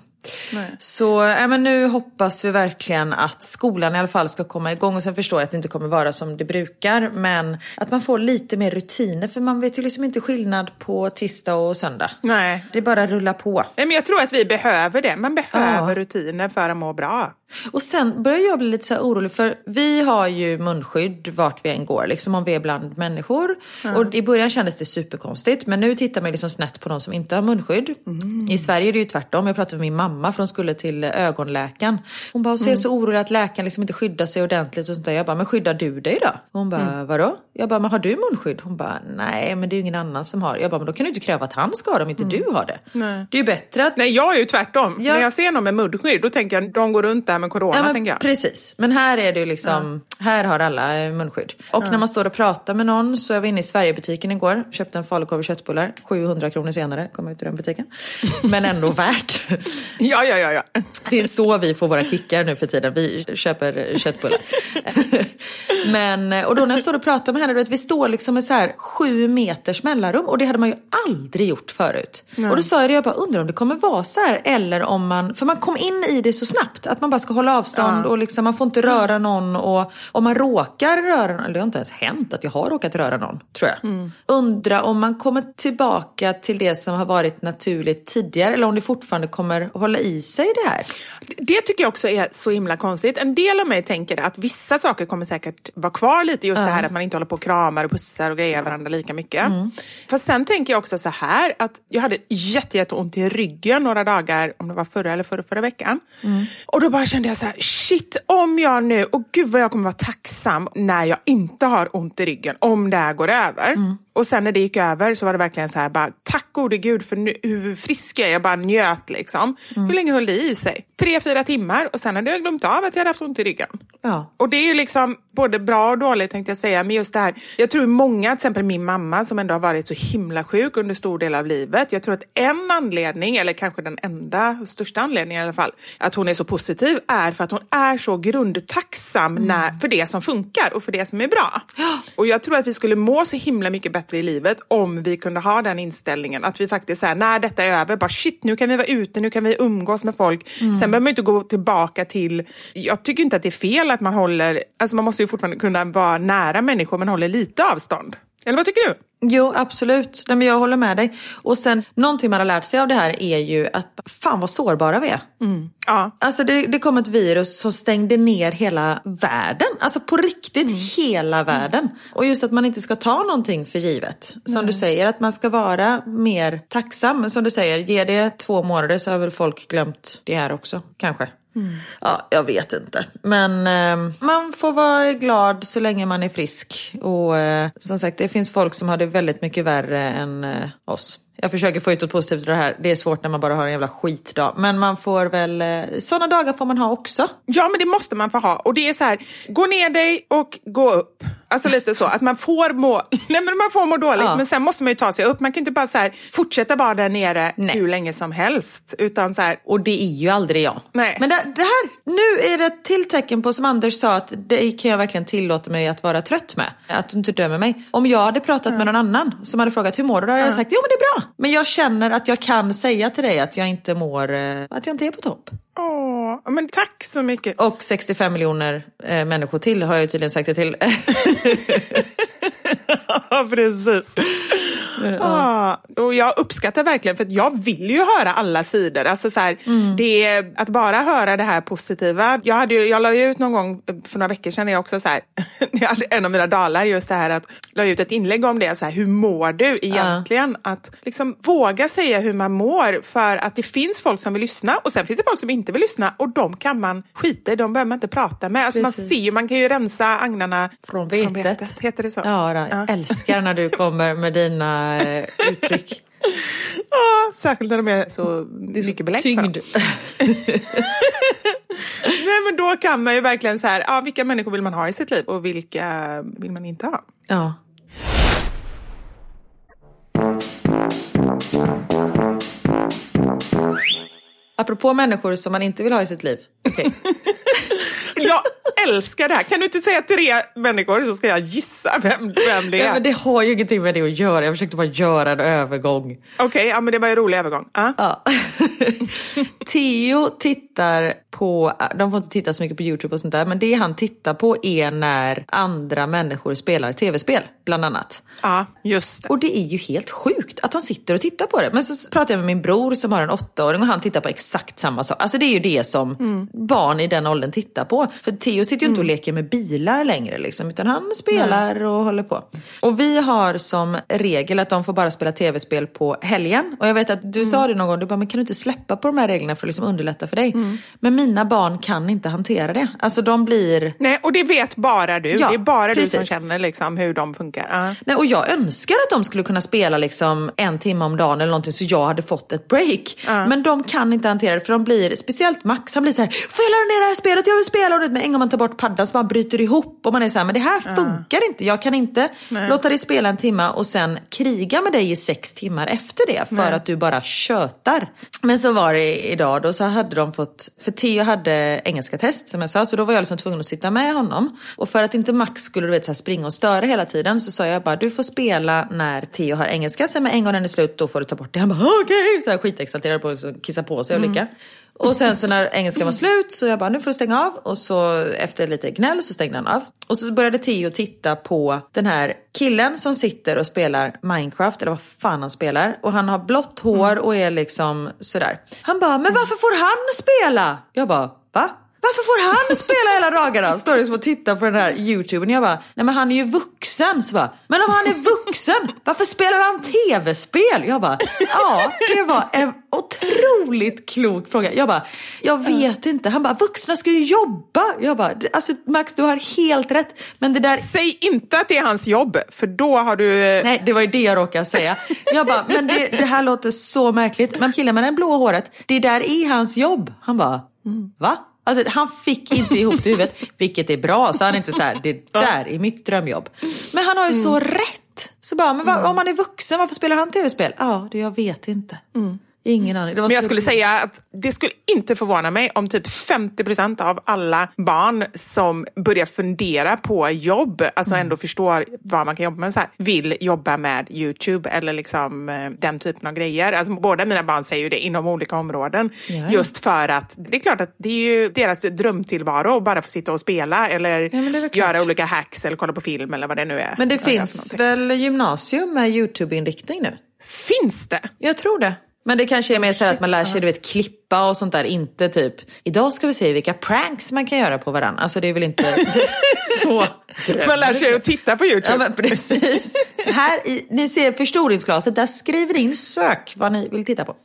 E: Nej.
D: Så äh, men nu hoppas vi verkligen att skolan i alla fall ska komma igång. Och sen förstår jag att det inte kommer vara som det brukar. Men att man får lite mer rutiner. För man vet ju liksom inte skillnad på tisdag och söndag.
E: Nej.
D: Det bara rullar på.
E: Nej, men jag tror att vi behöver det. Man behöver
D: Ja.
E: rutiner för att må bra.
D: Och sen börjar jag bli lite så orolig för vi har ju munskydd vart vi än går, liksom om vi är bland människor. Och i början kändes det superkonstigt men nu tittar man liksom snett på de som inte har munskydd. I Sverige är det ju tvärtom. Jag pratade med min mamma för hon skulle till ögonläkaren. Hon bara, så är så orolig att läkaren liksom inte skyddar sig ordentligt och sånt där. Jag bara, men skyddar du dig då? Hon bara, vadå? Jag bara, men har du munskydd? Hon bara, nej men det är ju ingen annan som har. Jag bara, men då kan du inte kräva att han ska ha det om inte du har det.
E: Nej.
D: Det är ju bättre att
E: Nej, jag är ju tvärtom.
D: Ja.
E: När jag ser någon med munskydd då tänker jag de går runt där med corona.
D: Ja, men
E: tänker jag.
D: Precis, men här är det ju liksom, här har alla eh, munskydd. Och när man står och pratar med någon så jag var inne i Sverigebutiken igår, köpte en falukorv och köttbullar, 700 kronor senare kom jag ut ur den butiken. Men ändå värt.
E: Ja, ja, ja. ja.
D: Det är så vi får våra kickar nu för tiden, vi köper köttbullar. Men, och då när jag står och pratar med henne, du vet, vi står liksom med så här sju meters mellanrum och det hade man ju aldrig gjort förut. Och då sa jag det, jag bara undrar om det kommer vara så här eller om man, för man kom in i det så snabbt, att man bara ska hålla avstånd och liksom, man får inte röra någon och om man råkar röra någon, eller det har inte ens hänt att jag har råkat röra någon, tror jag. Undra om man kommer tillbaka till det som har varit naturligt tidigare eller om det fortfarande kommer hålla i sig det här.
E: Det tycker jag också är så himla konstigt. En del av mig tänker att vissa saker kommer säkert vara kvar lite. Just det här att man inte håller på och kramar och pussar och grejer varandra lika mycket. Fast sen tänker jag också så här att jag hade jätte, jätte ont i ryggen några dagar, om det var förra eller förra, förra veckan. Och då bara kände jag så här, shit om jag nu, och gud vad jag kommer vara tacksam när jag inte har ont i ryggen, om det här går över. Mm. Och sen när det gick över så var det verkligen så här, bara, tack gode gud för nu, hur frisk jag är. Jag bara njöt liksom. Hur länge höll det i sig? Tre, fyra timmar och sen hade jag glömt av att jag hade haft ont i ryggen.
D: Ja.
E: Och det är ju liksom både bra och dåligt tänkte jag säga. Men just det här, jag tror många, till exempel min mamma som ändå har varit så himla sjuk under stor del av livet. Jag tror att en anledning, eller kanske den enda, största anledningen i alla fall, att hon är så positiv är för att hon är så grundtacksam när, för det som funkar och för det som är bra. Och jag tror att vi skulle må så himla mycket bättre i livet om vi kunde ha den inställningen. Att vi faktiskt säger när detta är över, bara shit nu kan vi vara ute, nu kan vi umgås med folk. Sen behöver man inte gå tillbaka till, jag tycker inte att det är fel att man håller, alltså man måste ju fortfarande kunna vara nära människor men håller lite avstånd. Eller vad tycker du?
D: Jo, absolut. Nej, men jag håller med dig. Och sen, någonting man har lärt sig av det här är ju att fan vad sårbara vi är.
E: Ja.
D: Alltså det, det kom ett virus som stängde ner hela världen. Alltså på riktigt hela världen. Och just att man inte ska ta någonting för givet. Som du säger, att man ska vara mer tacksam. Som du säger, ge det två månader så har väl folk glömt det här också. Kanske. Mm. Ja, jag vet inte. Men eh, man får vara glad så länge man är frisk. Och eh, som sagt, det finns folk som har det väldigt mycket värre än eh, oss. Jag försöker få ut något positivt ur det här. Det är svårt när man bara har en jävla skitdag. Men man får väl, eh, sådana dagar får man ha också.
E: Ja, men det måste man få ha. Och det är så här, gå ner dig och gå upp. Alltså lite så, att man får må, nej, men man får må dåligt,
D: Ja.
E: men sen måste man ju ta sig upp. Man kan inte bara så här, fortsätta bara där nere
D: Nej.
E: hur länge som helst. Utan så här,
D: Och det är ju aldrig jag.
E: Nej.
D: Men det, det här, nu är det ett till tecken på som Anders sa att det kan jag verkligen tillåta mig att vara trött med. Att du inte dömer mig. Om jag hade pratat med någon annan som hade frågat hur mår du? Då hade jag sagt jo men det är bra. Men jag känner att jag kan säga till dig att jag inte mår, eh, att jag inte är på topp.
E: Åh, men tack så mycket.
D: Och 65 miljoner eh, människor till har jag tydligen sagt det till.
E: Ja, precis. Ja, och jag uppskattar verkligen, för att jag vill ju höra alla sidor. Alltså så här, det är, att bara höra det här positiva. Jag, hade ju, jag la ut någon gång för några veckor sedan, jag också så här, jag hade en av mina dalar, just det här att la ut ett inlägg om det, så här, hur mår du egentligen? Att liksom våga säga hur man mår, för att det finns folk som vill lyssna och sen finns det folk som inte vill lyssna och de kan man skita i, de behöver man inte prata med. Alltså man ser man kan ju rensa agnarna
D: Från vetet.
E: Heter det så?
D: Ja, då, jag älskar när du kommer med dina eh, uttryck.
E: Ja, särskilt när de är så mycket belägg för dem.
D: Tyngd.
E: Nej, men då kan man ju verkligen så här, ja, vilka människor vill man ha i sitt liv och vilka vill man inte ha?
D: Ja. Apropå människor som man inte vill ha i sitt liv. Okej.
E: Jag älskar det här. Kan du inte säga tre människor så ska jag gissa vem, vem det
D: Ja,
E: är?
D: men det har ju ingenting med det att göra. Jag försökte bara göra en övergång.
E: Okej, ja, men det var en rolig övergång. Ja.
D: Ja. Theo tittar på, de får inte titta så mycket på Youtube och sånt där, men det han tittar på är när andra människor spelar tv-spel, bland annat.
E: ja, just det.
D: Och det är ju helt sjukt att han sitter och tittar på det. Men så pratar jag med min bror som har en åttaåring och han tittar på exakt samma sak. Alltså det är ju det som barn i den åldern tittar på. För Theo sitter ju inte och leker med bilar längre liksom, utan han spelar och håller på. Och vi har som regel att de får bara spela tv-spel på helgen. Och jag vet att du sa det någon gång, du bara, men kan du inte släppa på de här reglerna för att liksom underlätta för dig? Men mina barn kan inte hantera det. Alltså de blir
E: Nej, och det vet bara du.
D: Ja,
E: det är bara du som
D: precis.
E: känner liksom hur de funkar. Ja.
D: Nej, och jag önskar att de skulle kunna spela liksom en timme om dagen eller någonting så jag hade fått ett break. Men de kan inte hantera det för de blir, speciellt Max, han blir så här, får jag ladda ner det här spelet? Jag vill spela. Och det, men en gång man tar bort paddan så man bryter ihop och man är så här, men det här funkar inte. Jag kan inte låta dig spela en timme och sen kriga med dig i sex timmar efter det för att du bara tjötar. Men så var det idag då så hade de fått, för Theo hade engelska test som jag sa, så då var jag liksom tvungen att sitta med honom. Och för att inte Max skulle du vet, så här, springa och störa hela tiden så sa jag bara, du får spela när Theo har engelska, sen med en gång den är slut då får du ta bort det. Han bara, okej! Så här skitexalterad på att kissa på sig och lika. Och sen så när engelskan var slut så jag bara, nu får du stänga av. Och så efter lite gnäll så stängde han av. Och så började Theo titta på den här killen som sitter och spelar Minecraft, eller vad fan han spelar. Och han har blått hår och är liksom sådär. Han bara, men varför får han spela? Jag bara, va? Varför får han spela hela dagarna? Står liksom och tittar på den här YouTuben. Jag bara, nej men han är ju vuxen. Så bara, men om han är vuxen, varför spelar han tv-spel? Jag bara, ja det var en otroligt klok fråga. Jag bara, jag vet inte. Han bara, vuxna ska ju jobba. Jag bara, alltså Max du har helt rätt. Men det där
E: Säg inte att det är hans jobb, för då har du...
D: Nej, det var ju det jag råkade säga. Jag bara, men det, det här låter så märkligt. Men killen med det blå håret, det där är hans jobb. Han bara, va? Alltså, han fick inte ihop det i huvudet, vilket är bra. Så han är inte så här, det där är mitt drömjobb. Men han har ju så rätt. Så bara, men va, om han är vuxen, varför spelar han tv-spel? Ja, det jag vet inte. Ingen aning.
E: Men jag skulle säga att det skulle inte förvåna mig om typ 50% av alla barn som börjar fundera på jobb, alltså
D: Mm.
E: ändå förstår vad man kan jobba med, så här, vill jobba med Youtube eller liksom eh, den typen av grejer. Alltså, båda mina barn säger ju det inom olika områden.
D: Ja.
E: Just för att det är klart att det är ju deras drömtillvaro att bara få sitta och spela eller
D: Ja,
E: göra olika hacks eller kolla på film eller vad det nu är.
D: Men det finns väl gymnasium med Youtube-inriktning nu?
E: Finns det?
D: Jag tror det. Men det kanske är mer så att man lär sig du vet, klippa och sånt där. Inte typ, idag ska vi se vilka pranks man kan göra på varandra. Alltså det är väl inte så.
E: Man lär sig att titta på Youtube.
D: Ja men precis. Så här i, ni ser förstoringsglaset, där skriver ni in sök vad ni vill titta på.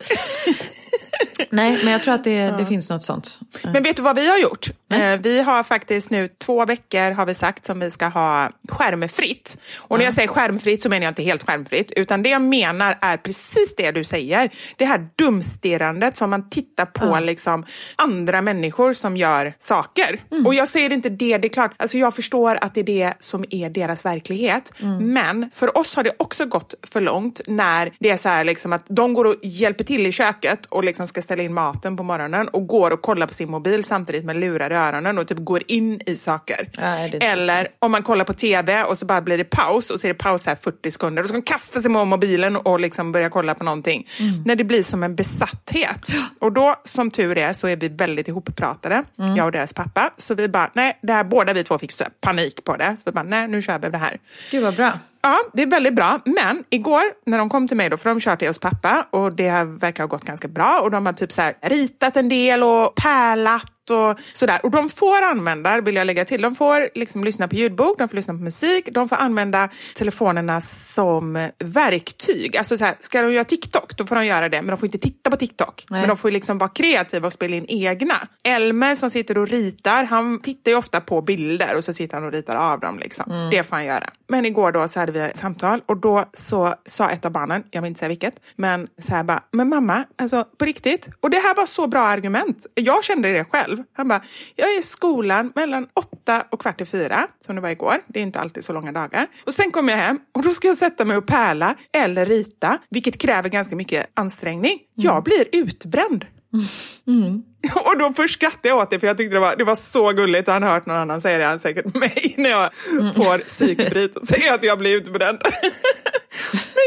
D: Nej, men jag tror att det, det finns något sånt.
E: Men vet du vad vi har gjort? Eh, vi har faktiskt nu två veckor har vi sagt som vi ska ha skärmfritt. Och när jag säger skärmfritt så menar jag inte helt skärmfritt, utan det jag menar är precis det du säger. Det här dumstirrandet som man tittar på liksom andra människor som gör saker. Och jag säger inte det, det är klart, alltså jag förstår att det är det som är deras verklighet. Men för oss har det också gått för långt när det är så här liksom att de går och hjälper till i köket och liksom ska ställa in maten på morgonen och går och kollar på sin mobil samtidigt med lurar i öronen och typ går in i saker.
D: Nej,
E: Eller om man kollar på tv och så bara blir det paus och så är det paus här 40 sekunder och så ska man kasta sig med mobilen och liksom börja kolla på någonting. När det blir som en besatthet. Och då, som tur är, så är vi väldigt ihoppratade, jag och deras pappa. Så vi bara, nej, det här, båda vi två fick panik på det. Så vi bara, nej, nu kör vi det här.
D: Gud vad bra.
E: Ja, det är väldigt bra. Men igår när de kom till mig, då, för de kör till hos pappa och det verkar ha gått ganska bra och de har typ så här ritat en del och pärlat och sådär. Och de får använda, vill jag lägga till, de får liksom lyssna på ljudbok, de får lyssna på musik, de får använda telefonerna som verktyg. Alltså så här, ska de göra TikTok, då får de göra det, men de får inte titta på TikTok.
D: Nej.
E: Men de får liksom vara kreativa och spela in egna. Elmer som sitter och ritar, han tittar ju ofta på bilder och så sitter han och ritar av dem. Liksom. Det får han göra. Men igår då så hade vi ett samtal och då så sa ett av barnen, jag vill inte säga vilket, men så här bara, men mamma, alltså på riktigt. Och det här var så bra argument. Jag kände det själv. Han bara, jag är i skolan mellan åtta och kvart i fyra, som det var igår. Det är inte alltid så långa dagar. Och sen kommer jag hem och då ska jag sätta mig och pärla eller rita, vilket kräver ganska mycket ansträngning. Jag blir utbränd. Och då först skrattade jag åt det för jag tyckte det var, det var så gulligt. Han har hört någon annan säga det, han säkert mig när jag får psykbryt och säger att jag blir utbränd.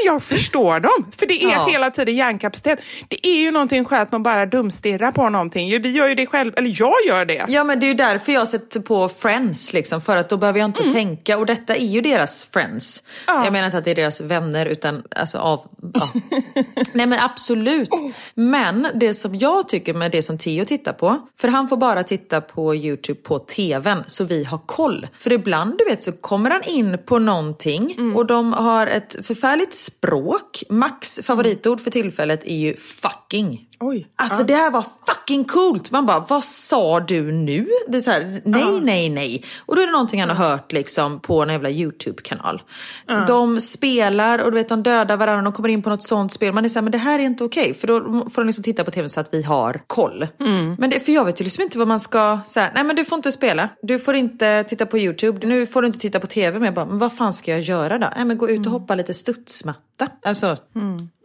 E: Men jag förstår dem, för det är
D: Ja.
E: hela tiden hjärnkapacitet. Det är ju någonting skönt att bara dumstirra på någonting. Vi gör ju det själv, eller jag gör det.
D: Ja men det är ju därför jag sätter på Friends liksom, för att då behöver jag inte tänka och detta är ju deras Friends.
E: Ja.
D: Jag menar inte att det är deras vänner utan alltså av, ja. Nej men absolut. Men det som jag tycker med det som Theo tittar på, för han får bara titta på YouTube på tvn så vi har koll. För ibland du vet så kommer han in på någonting och de har ett förfärligt språk. Max favoritord för tillfället är ju fucking.
E: Oj.
D: Alltså det här var fucking coolt. Man bara, vad sa du nu? Det är så här, nej, nej, nej. Och då är det någonting han har hört liksom på en jävla YouTube-kanal. De spelar och du vet, de dödar varandra de kommer in på något sånt spel. Man är så här, men det här är inte okej. För då får de liksom titta på tv så att vi har koll. Men det, för jag vet ju liksom inte vad man ska säga. Nej men du får inte spela. Du får inte titta på YouTube. Nu får du inte titta på tv. Men jag bara, men vad fan ska jag göra då? Nej men gå ut och hoppa lite studsmatta. Alltså,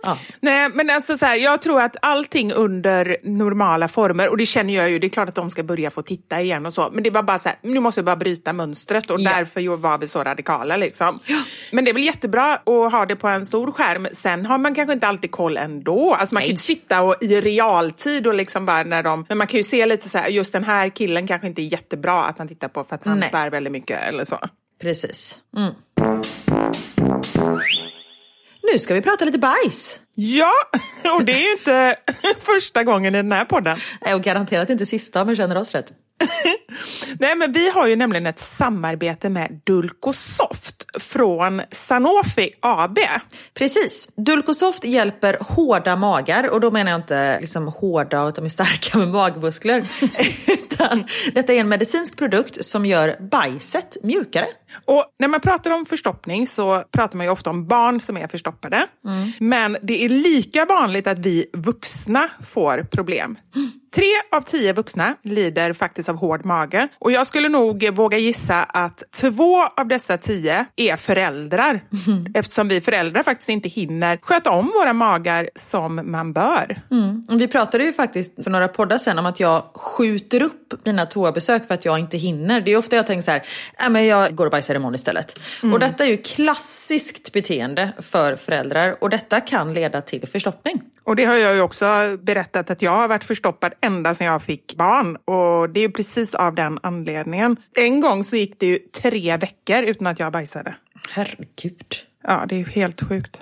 D: ja.
E: Nej, men alltså så här, jag tror att allting under normala former, och det känner jag ju, det är klart att de ska börja få titta igen och så, men det var bara så här, nu måste vi bara bryta mönstret och
D: Ja.
E: därför var vi så radikala liksom. Men det är väl jättebra att ha det på en stor skärm, sen har man kanske inte alltid koll ändå. Alltså man kan ju
D: Nej.
E: sitta och, i realtid och liksom bara när de, men man kan ju se lite så här, just den här killen kanske inte är jättebra att man tittar på för att han
D: Nej.
E: svär väldigt mycket eller så.
D: precis. Mm. Nu ska vi prata lite bajs.
E: Ja, och det är ju inte första gången i den här podden.
D: Nej, Och garanterat inte sista om jag känner oss rätt.
E: Nej, men vi har ju nämligen ett samarbete med Dulcosoft från Sanofi AB.
D: Precis. Dulcosoft hjälper hårda magar och då menar jag inte liksom hårda och att de är starka med magmuskler. Utan detta är en medicinsk produkt som gör bajset mjukare.
E: Och när man pratar om förstoppning så pratar man ju ofta om barn som är förstoppade. Men det är lika vanligt att vi vuxna får problem. Tre av tio vuxna lider faktiskt av hård mage. Och jag skulle nog våga gissa att två av dessa tio är föräldrar. Eftersom vi föräldrar faktiskt inte hinner sköta om våra magar som man bör.
D: Vi pratade ju faktiskt för några poddar sedan om att jag skjuter upp mina toabesök för att jag inte hinner. Det är ofta jag tänker så här, äh, men jag går och bajsar imorgon istället. Och detta är ju klassiskt beteende för föräldrar och detta kan leda till förstoppning.
E: Och det har jag ju också berättat att jag har varit förstoppad ända sedan jag fick barn. Och det är ju precis av den anledningen. En gång så gick det ju tre veckor utan att jag bajsade.
D: Herregud.
E: Ja, det är ju helt sjukt.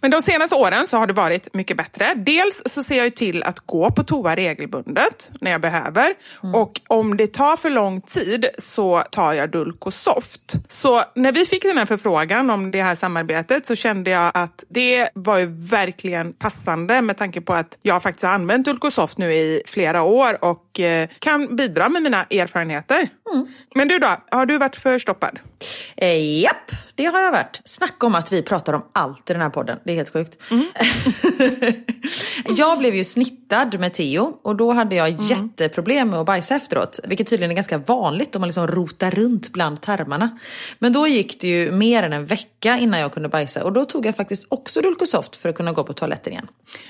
E: Men de senaste åren så har det varit mycket bättre. Dels så ser jag till att gå på toa regelbundet när jag behöver. Mm. Och om det tar för lång tid så tar jag Dulcosoft. Så när vi fick den här förfrågan om det här samarbetet så kände jag att det var ju verkligen passande med tanke på att jag faktiskt har använt Dulcosoft nu i flera år och eh, kan bidra med mina erfarenheter. Mm. Men du då, har du varit förstoppad?
D: Eh, japp, det har jag varit. Snacka om att vi pratar om allt i den här podden. Det är helt sjukt. Mm. jag blev ju snittad med Theo och då hade jag mm. jätteproblem med att bajsa efteråt. Vilket tydligen är ganska vanligt om man liksom rotar runt bland tarmarna. Men då gick det ju mer än en vecka innan jag kunde bajsa och då tog jag faktiskt också Dulcosoft för att kunna gå på toaletten igen.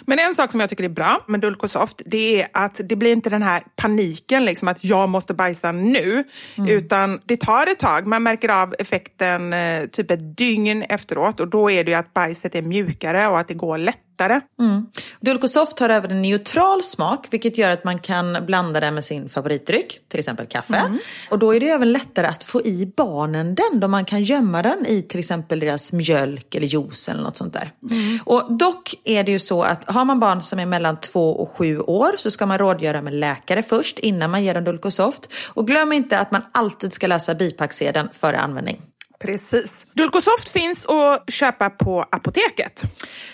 E: Men en sak som jag tycker är bra med Dulcosoft det är att det blir inte den här paniken liksom att jag måste bajsa nu. Mm. Utan det tar ett tag. Man märker av effekten eh, typ ett dygn efteråt. Och då är det ju att bajset är mjukare och att det går lättare.
D: Mm. Dulcosoft har även en neutral smak vilket gör att man kan blanda den med sin favoritdryck, till exempel kaffe. Mm. Och då är det även lättare att få i barnen den då man kan gömma den i till exempel deras mjölk eller juice eller något sånt där. Mm. Och dock är det ju så att har man barn som är mellan två och sju år så ska man rådgöra med läkare först innan man ger dem Dulcosoft. Och glöm inte att man alltid ska läsa bipacksedeln före användning.
E: Precis. Dulcosoft finns att köpa på apoteket.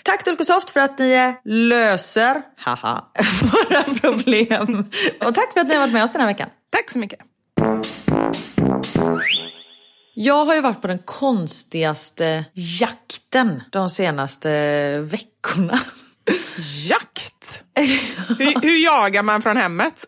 D: Tack Dulcosoft för att ni löser haha, våra problem. Och tack för att ni har varit med oss den här veckan.
E: Tack så mycket.
D: Jag har ju varit på den konstigaste jakten de senaste veckorna.
E: Jakt? hur, hur, jagar man från hemmet?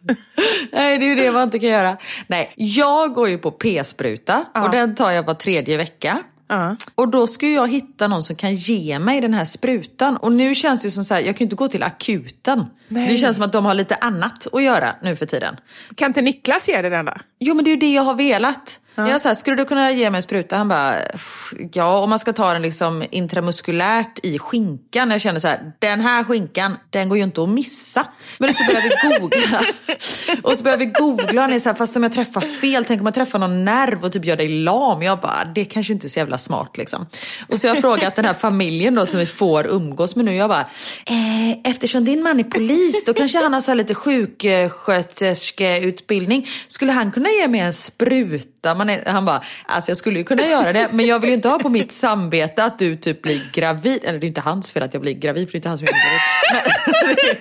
D: Nej, det är ju det man inte kan göra. Nej, jag går ju på p-spruta ja. och den tar jag var tredje vecka. Uh. Och då ska jag hitta någon som kan ge mig den här sprutan. Och nu känns det som så här, jag kan ju inte gå till akuten. Nej. Det känns som att de har lite annat att göra nu för tiden.
E: Kan inte Niklas ge dig den då?
D: Jo men det är ju det jag har velat. Ja. Jag sa, skulle du kunna ge mig en spruta? Han bara, ja om man ska ta den liksom intramuskulärt i skinkan. Jag känner så här, den här skinkan, den går ju inte att missa. Men så började vi googla. och så började vi googla, och ni så här, fast om jag träffar fel, tänk om jag träffar någon nerv och typ gör dig lam. Jag bara, det kanske inte är så jävla smart liksom. Och så jag har frågat den här familjen då som vi får umgås med nu. Jag bara, eh, eftersom din man är polis, då kanske han har så här lite sjuksköterskeutbildning. Skulle han kunna ge mig en spruta? Man är, han bara, alltså jag skulle ju kunna göra det men jag vill ju inte ha på mitt samvete att du typ blir gravid. Eller det är inte hans fel att jag blir gravid för det är inte han som är gravid.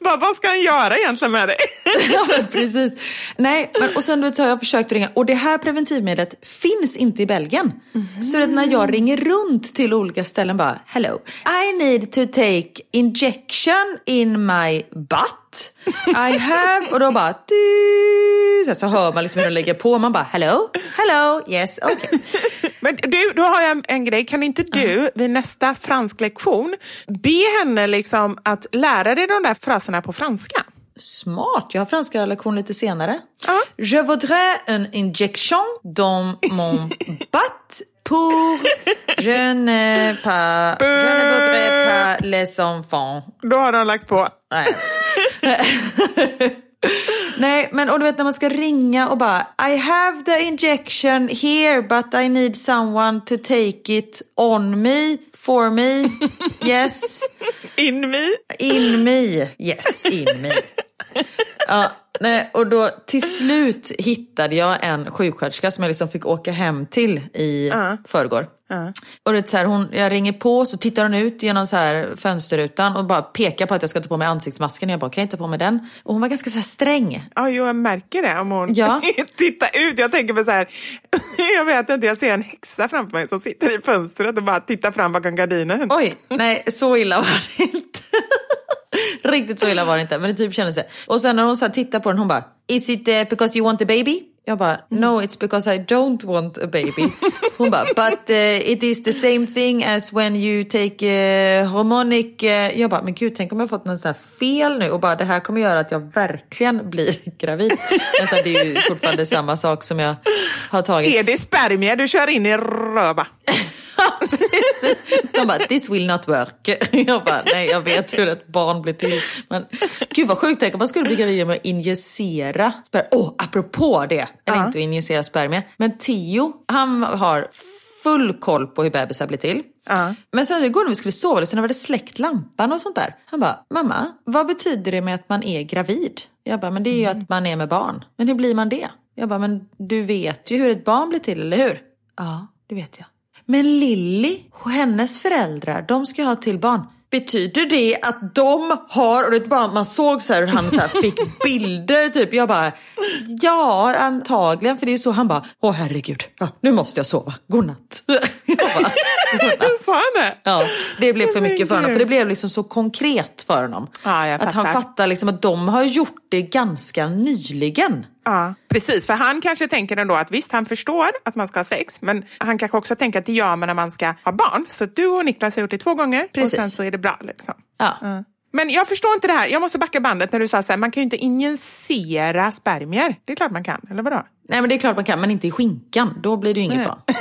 E: bara, vad ska han göra egentligen med dig?
D: ja men precis. Nej, men, och sen vet, så har jag försökt ringa och det här preventivmedlet finns inte i Belgien. Mm. Så att när jag ringer runt till olika ställen bara, hello, I need to take injection in my butt. I have, och då bara, du, så hör man liksom hur de lägger på. Man bara, hello, hello, yes, okay.
E: Men du, då har jag en, en grej. Kan inte du vid nästa fransklektion be henne liksom att lära dig de där fraserna på franska?
D: Smart, jag har franska lektion lite senare. Uh. Je voudrais une injection dans mon butt pour je ne pas, je ne voudrais pas les enfants.
E: Då har de lagt på.
D: Nej, men och du vet när man ska ringa och bara I have the injection here but I need someone to take it on me, for me, yes.
E: In me?
D: In me, yes, in me. Ja, nej, och då till slut hittade jag en sjuksköterska som jag liksom fick åka hem till i uh. förrgår. Uh. Och det så här, hon, jag ringer på så tittar hon ut genom så här fönsterrutan och bara pekar på att jag ska ta på mig ansiktsmasken. Jag bara, kan jag inte ta på mig den? Och hon var ganska så här sträng.
E: Ja, jo, jag märker det om hon ja. tittar ut. Jag tänker på så här, jag vet inte, jag ser en häxa framför mig som sitter i fönstret och bara tittar fram bakom gardinen.
D: Oj, nej, så illa var det inte. Riktigt så illa var det inte, men det typ kändes det. Och sen när hon så tittar på den, hon bara, is it uh, because you want a baby? Jag bara, no it's because I don't want a baby. Hon bara, but uh, it is the same thing as when you take uh, hormonic... Uh, jag bara, men gud tänk om jag fått något sån fel nu och bara det här kommer göra att jag verkligen blir gravid. Men så här, det är ju fortfarande samma sak som jag har tagit.
E: Är det spermier du kör in i röva?
D: De bara, this will not work. Jag bara, nej jag vet hur ett barn blir till. Men gud vad sjukt, tänk om man skulle bli gravid med att injicera spermier. Åh, oh, apropå det, eller uh -huh. inte att injicera spermier. Men Theo, han har full koll på hur bebisar blir till.
E: Ja.
D: Men sen igår när vi skulle sova, när vi hade släckt lampan och sånt där. Han bara, mamma, vad betyder det med att man är gravid? Jag bara, men det är ju att man är med barn. Men hur blir man det? Jag bara, men du vet ju hur ett barn blir till, eller hur? Ja, det vet jag. Men Lilly och hennes föräldrar, de ska ha till barn. Betyder det att de har, och det bara, man såg så här hur han så fick bilder typ. Jag bara, ja antagligen för det är så. Han bara, åh herregud, ja, nu måste jag sova, godnatt. Jag bara.
E: Sa han det?
D: Ja, det blev för
E: my
D: mycket för honom. För det blev liksom så konkret för honom.
E: Ja,
D: att han
E: fattar.
D: liksom att de har gjort det ganska nyligen.
E: Ja, precis. För han kanske tänker ändå att visst, han förstår att man ska ha sex, men han kanske också tänker att det gör man när man ska ha barn. Så du och Niklas har gjort det två gånger
D: Precis.
E: och sen så är det bra. Liksom.
D: Ja.
E: Ja. Men jag förstår inte det här. Jag måste backa bandet när du sa så här, man kan ju inte injicera spermier. Det är klart man kan, eller vadå?
D: Nej men det är klart man kan, men inte i skinkan. Då blir det ju inget
E: Nej.
D: barn.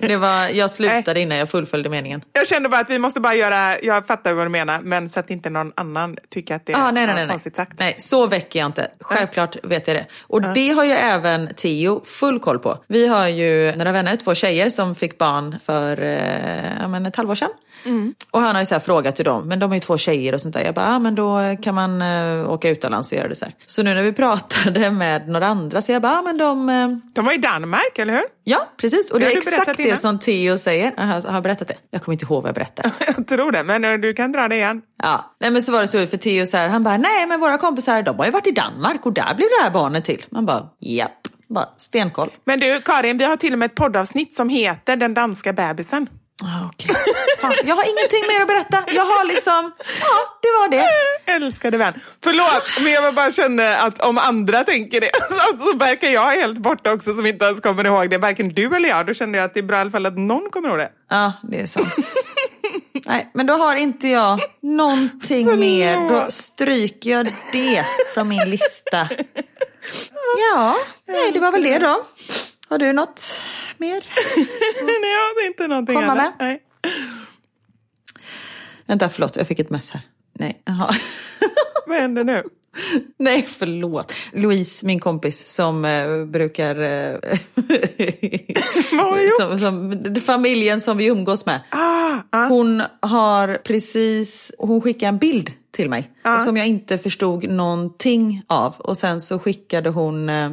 D: Det var, jag slutade innan jag fullföljde meningen.
E: Jag kände bara att vi måste bara göra, jag fattar vad du menar, men så att inte någon annan tycker att det
D: Ah, nej, nej, nej,
E: konstigt sagt.
D: nej, så väcker jag inte. Självklart vet jag det. Och det har ju även Theo full koll på. Vi har ju några vänner, två tjejer som fick barn för eh, men ett halvår sedan. Och han har ju så här frågat hur de, men de är ju två tjejer och sånt där. Jag bara, ah, men då kan man eh, åka utomlands och göra det så här. Så nu när vi pratade med några andra så jag bara, ah, men de... Eh,
E: De var i Danmark, eller hur?
D: Ja, precis. Och det
E: Det
D: är exakt det
E: innan.
D: som Theo säger. Jag har, har jag berättat det? Jag kommer inte ihåg vad jag berättade.
E: Jag tror det, men eh, du kan dra det igen.
D: Ja, nej men så var det så för Theo så här, han bara, nej men våra kompisar de har ju varit i Danmark och där blev det här barnet till. Man bara, japp, bara stenkoll.
E: Men du, Karin, vi har till och med ett poddavsnitt som heter Den danska bebisen.
D: Ah, okej. Fan, jag har ingenting mer att berätta. Jag har liksom, ja det var det.
E: Älskade vän. Förlåt, men jag bara känner att om andra tänker det så, så verkar jag helt borta också som inte ens kommer ihåg det. Varken du eller jag. Då kände jag att det är bra i alla fall att någon kommer ihåg det.
D: Ja, det är sant. Nej, men då har inte jag någonting mer. Då stryker jag det från min lista. Ja, nej det var väl det då. Har du något mer?
E: Nej, jag har inte någonting
D: Komma med.
E: Nej.
D: Vänta, förlåt, jag fick ett mess här. Nej, jaha.
E: Vad händer nu?
D: Nej, förlåt. Louise, min kompis, som eh, brukar... Eh,
E: Vad har gjort?
D: som, som, familjen som vi umgås med.
E: Ah, ah.
D: Hon har precis... Hon skickade en bild till mig som jag inte förstod någonting av. Och sen så skickade hon... Eh,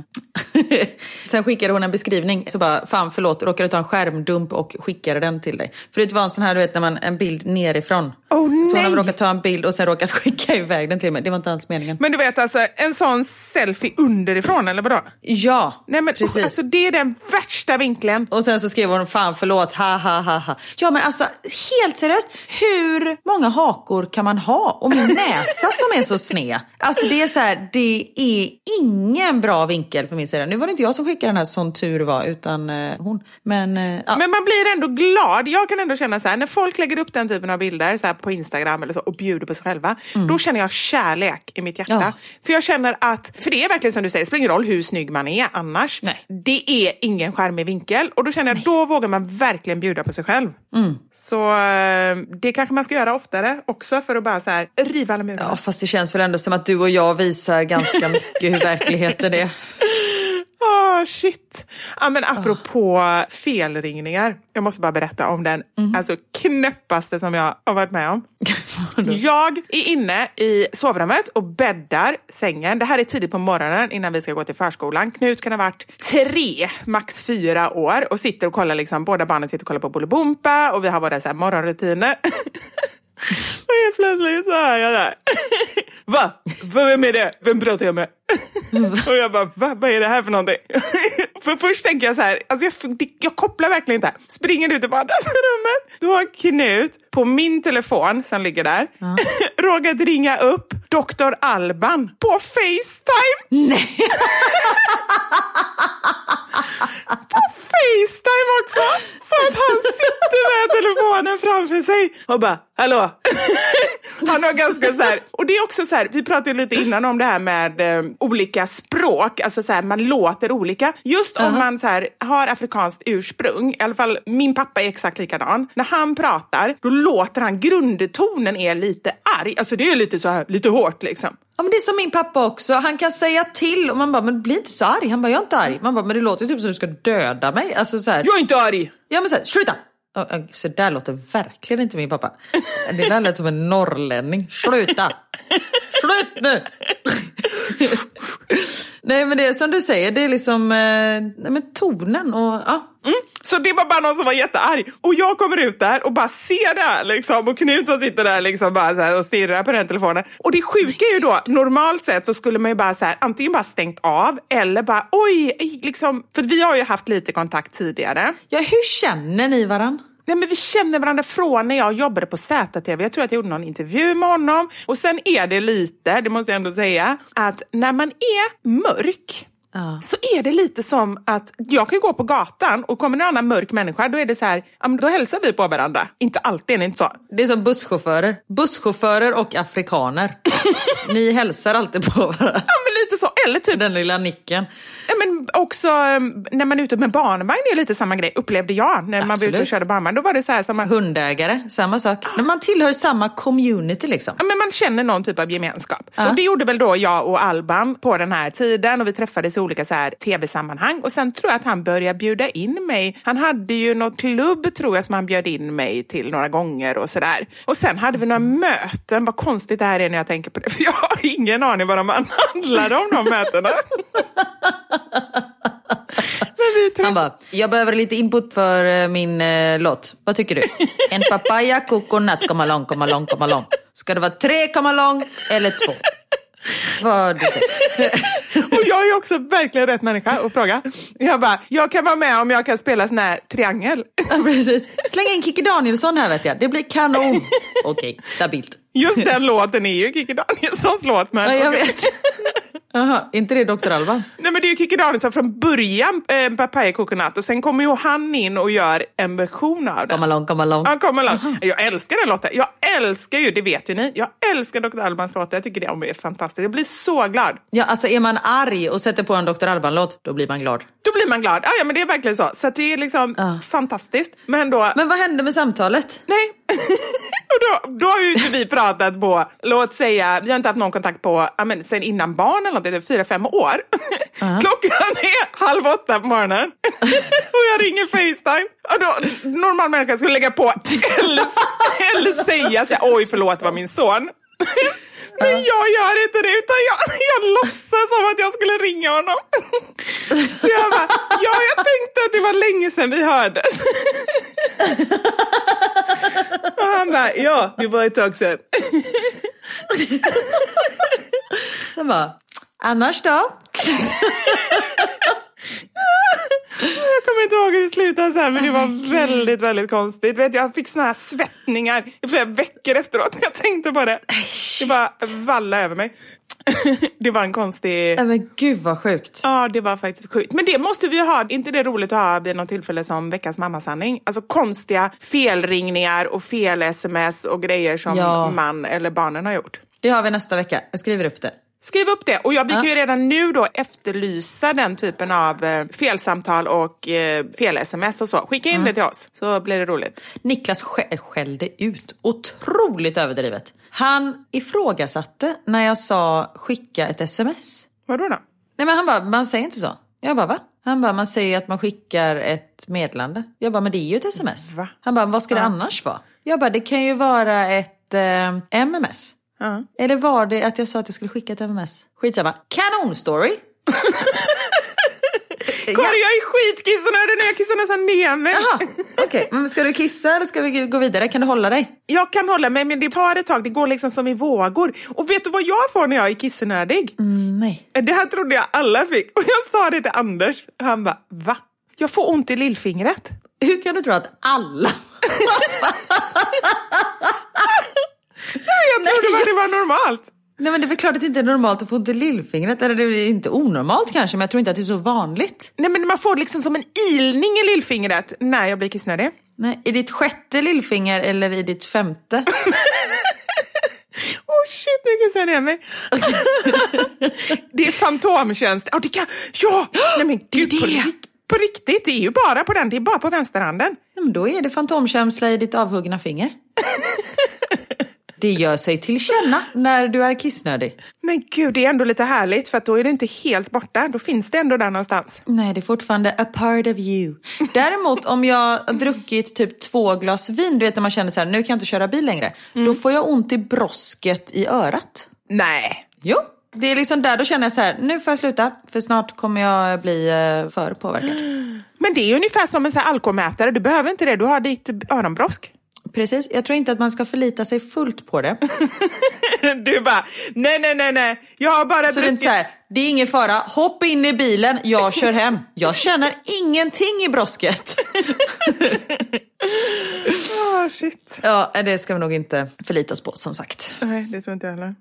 D: sen skickade hon en beskrivning. Så bara, fan förlåt, råkade ta en skärmdump och skickade den till dig. För det var en sån här, du vet, när man, en bild nerifrån.
E: Oh,
D: så hon har
E: nej.
D: råkat ta en bild och sen råkat skicka iväg den till mig. Det var inte alls meningen.
E: Men du vet alltså, en sån selfie underifrån, eller vadå?
D: Ja,
E: Nej men
D: precis.
E: alltså, det är den värsta vinkeln.
D: Och sen så skrev hon fan förlåt, ha ha ha ha. Ja men alltså helt seriöst, hur många hakor kan man ha? Och min näsa som är så sned. Alltså det är så här, det är ingen bra vinkel för min sida. Nu var det inte jag som skickade den här som tur var, utan eh, hon. Men eh, ja.
E: Men man blir ändå glad. Jag kan ändå känna så här, när folk lägger upp den typen av bilder så här på Instagram eller så och bjuder på sig själva, då känner jag kärlek i mitt hjärta.
D: Mm. Ja.
E: För jag känner att, för det är verkligen som du säger, det spelar ingen roll hur snygg man är annars.
D: Nej.
E: Det är ingen charmig vinkel och då känner jag, då vågar man verkligen bjuda på sig själv.
D: Mm.
E: Så eh, det kanske man ska göra oftare också för att bara så här, riva alla murar.
D: ja, fast det känns väl ändå som att du och jag visar ganska mycket hur verkligheten är.
E: Ah, shit. Ja, men apropå felringningar. Jag måste bara berätta om den
D: Mhm.
E: alltså, knäppaste som jag har varit med om. jag är inne i sovrummet och bäddar sängen. Det här är tidigt på morgonen innan vi ska gå till förskolan. Knut kan ha varit tre, max fyra år och sitter och kollar, liksom, båda barnen sitter och kollar på Bolibompa och vi har våra så här, morgonrutiner. Och helt plötsligt så hör jag där. Va? Vem är det? Vem pratar jag med? Och jag bara, va? Vad är det här för någonting? För först tänker jag så här, alltså jag, det- jag kopplar verkligen inte. Springer ut i vardagsrummet. Då har Knut på min telefon som ligger där råkat ringa upp Dr. Alban på Facetime.
D: Nej.
E: Facetime också! Så att han sitter med telefonen framför sig och bara, hallå? han har ganska så här, och det är också så här, vi pratade ju lite innan om det här med eh, olika språk, alltså så här, man låter olika. Just om man så här, har afrikanskt ursprung, i alla fall min pappa är exakt likadan. När han pratar, då låter han, grundtonen är lite arg, alltså det är lite så här, lite hårt liksom.
D: Ja men det är som min pappa också, han kan säga till och man bara, men bli inte så arg. Han bara, jag är inte arg. Man bara, men det låter ju typ som du ska döda mig. Alltså så här.
E: Jag är inte arg!
D: Ja men så här, sluta! Så där låter verkligen inte min pappa. Det där lät som en norrlänning. Sluta! Slut nu! Nej men det är som du säger, det är liksom eh, nej, men tonen och ja.
E: Så det var bara någon som var jättearg. Och jag kommer ut där och bara ser det här liksom. Och Knut som sitter där liksom bara och stirrar på den telefonen. Och det sjuka är ju då, normalt sett så skulle man ju bara så här, antingen bara stängt av eller bara oj, liksom. För vi har ju haft lite kontakt tidigare.
D: Ja hur känner ni varann?
E: Nej, men vi känner varandra från när jag jobbade på ZTV. Jag tror att jag gjorde någon intervju med honom. Och sen är det lite, det måste jag ändå säga, att när man är mörk
D: Ja.
E: så är det lite som att jag kan gå på gatan och kommer en annan mörk människa, då är det så här, ja, men då hälsar vi på varandra. Inte alltid, är det inte så?
D: Det är som busschaufförer. Busschaufförer och afrikaner. ni hälsar alltid på varandra.
E: Ja, men lite så. Eller typ,
D: Den lilla nicken.
E: ja, men också um, när man är ute med barnvagn är lite samma grej, upplevde jag. När man var ute och
D: Absolut.
E: körde barnvagn, då var det så här som man,
D: Hundägare, samma sak. När man tillhör samma community liksom.
E: Ja, men man känner någon typ av gemenskap.
D: Ja.
E: Och det gjorde väl då jag och Alban på den här tiden och vi träffades i olika så här tv-sammanhang. Och sen tror jag att han började bjuda in mig. Han hade ju något klubb tror jag som han bjöd in mig till några gånger och sådär. Och sen hade vi några möten. Vad konstigt det här är när jag tänker på det. För jag har ingen aning vad de handlade om de mötena.
D: Han bara, jag behöver lite input för eh, min eh, låt. Vad tycker du? En papaya, coconut, komma lång, komma lång, komma lång. Ska det vara tre komma lång eller två? Vad.
E: Och jag är också verkligen rätt människa att fråga. Jag bara, jag kan vara med om jag kan spela sån här triangel.
D: Ja, precis. Släng in Kikki Danielsson här vet jag. Det blir kanon. Okej, stabilt.
E: Just den låten är ju Kikki Danielssons låt. Men,
D: Ja, jag
E: okej.
D: vet. Jaha, inte det Dr. Alban?
E: Nej men det är ju Kikki Danielsson från början, eh, Papaya Coconut, och sen kommer ju han in och gör en version av den.
D: Komma lång, komma lång.
E: Han kommer långt. Jag älskar den låten. Jag älskar ju, det vet ju ni, jag älskar Dr. Albans låtar. Jag tycker det är fantastiskt. Jag blir så glad.
D: Ja, alltså är man arg och sätter på en Dr. Alban-låt, då blir man glad.
E: Då blir man glad. Ja, ja men det är verkligen så. Så det är liksom
D: Ja.
E: fantastiskt. Men då...
D: Men vad hände med samtalet?
E: Nej. och då, då har ju inte vi pratat på, låt säga, vi har inte haft någon kontakt på, men, sen innan barn eller typ fyra, fem år. Klockan är halv åtta på morgonen och jag ringer Facetime. Och då, normal människa skulle lägga på eller, eller säga så här, oj förlåt det var min son. Men jag gör inte det utan jag, jag låtsas som att jag skulle ringa honom. Så jag bara, ja jag tänkte att det var länge sedan vi hördes. Och han bara, ja det var ett tag sedan.
D: Sen bara, annars då?
E: Jag kommer inte ihåg hur det slutade sen men det var väldigt, väldigt konstigt. Vet, jag fick såna här svettningar i flera veckor efteråt när jag tänkte på det. Det bara valla över mig. Det var en konstig...
D: Men gud vad sjukt.
E: Ja, det var faktiskt sjukt. Men det måste vi ju ha. inte det roligt att ha vid något tillfälle som veckans mammasanning? Alltså konstiga felringningar och fel-sms och grejer som
D: Ja.
E: man eller barnen har gjort.
D: Det har vi nästa vecka. Jag skriver upp det.
E: Skriv upp det. Och jag, vi kan ju redan nu då efterlysa den typen av eh, felsamtal och eh, fel-sms och så. Skicka in
D: Mm.
E: det till oss så blir det roligt.
D: Niklas skä- skällde ut. Otroligt överdrivet. Han ifrågasatte när jag sa skicka ett sms.
E: Vadå då?
D: Nej men han bara, man säger inte så. Jag bara va? Han bara, man säger att man skickar ett meddelande. Jag bara, men det är ju ett sms.
E: Va?
D: Han bara, vad ska det annars vara? Jag bara, det kan ju vara ett eh, MMS.
E: Ja.
D: Eller var det att jag sa att jag skulle skicka ett MMS? Skitsamma. Kanonstory!
E: Kolla, jag är skitkissnödig nu. Jag kissar nästan ner mig.
D: Jaha, okej. Men ska du kissa eller ska vi gå vidare? Kan du hålla dig?
E: Jag kan hålla mig, men det tar ett tag. Det går liksom som i vågor. Och vet du vad jag får när jag är kissnödig?
D: Mm, nej.
E: Det här trodde jag alla fick. Och jag sa det till Anders. Han bara, va? Jag får ont i lillfingret.
D: Hur kan du tro att alla...
E: Jag trodde bara det var normalt.
D: Nej men det är väl klart att det inte är normalt att få ont i lillfingret. Eller det är inte onormalt kanske, men jag tror inte att det är så vanligt.
E: Nej, men man får liksom som en ilning i lillfingret när jag blir kissnödig.
D: Nej, i ditt sjätte lillfinger eller i ditt femte?
E: shit, nu kan jag säga ner mig. det är fantomtjänst. Oh, det kan, ja, nej men gud,
D: det är
E: på,
D: det.
E: på riktigt, det är ju bara på den, det är bara på vänsterhanden.
D: Ja, men då är det fantomkänsla i ditt avhuggna finger. det gör sig till känna när du är kissnödig.
E: Men gud, det är ändå lite härligt för att då är det inte helt borta. Då finns det ändå där någonstans.
D: Nej, det är fortfarande a part of you. Däremot om jag har druckit typ två glas vin, du vet när man känner så här, nu kan jag inte köra bil längre. Då får jag ont i brosket i örat.
E: Nej.
D: Jo, det är liksom där, då känner jag så här, nu får jag sluta för snart kommer jag bli eh, för påverkad.
E: Men det är ungefär som en sån här alkoholmätare. Du behöver inte det, du har ditt öronbrosk.
D: Precis, jag tror inte att man ska förlita sig fullt på det.
E: Du bara, nej, nej, nej, nej. Jag har bara
D: Så det är inte så här, det är ingen fara, hoppa in i bilen, jag kör hem. Jag känner ingenting i brosket.
E: Åh, shit.
D: Ja, det ska vi nog inte förlita oss på som sagt.
E: Nej, det tror inte jag heller.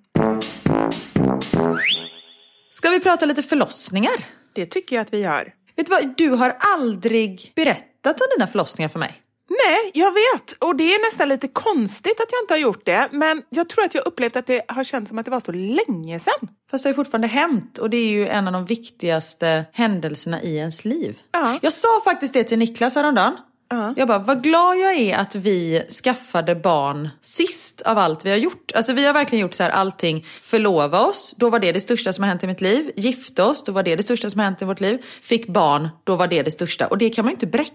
D: Ska vi prata lite förlossningar?
E: Det tycker jag att vi gör.
D: Vet du vad, du har aldrig berättat om dina förlossningar för mig.
E: Nej, jag vet. Och det är nästan lite konstigt att jag inte har gjort det. Men jag tror att jag upplevt att det har känts som att det var så länge sedan.
D: Fast det har ju fortfarande hänt och det är ju en av de viktigaste händelserna i ens liv.
E: Ja.
D: Jag sa faktiskt det till Niklas häromdagen.
E: Ja.
D: Jag bara, vad glad jag är att vi skaffade barn sist av allt vi har gjort. Alltså vi har verkligen gjort så här allting. Förlova oss, då var det det största som har hänt i mitt liv. Gifta oss, då var det det största som har hänt i vårt liv. Fick barn, då var det det största. Och det kan man ju inte bräcka.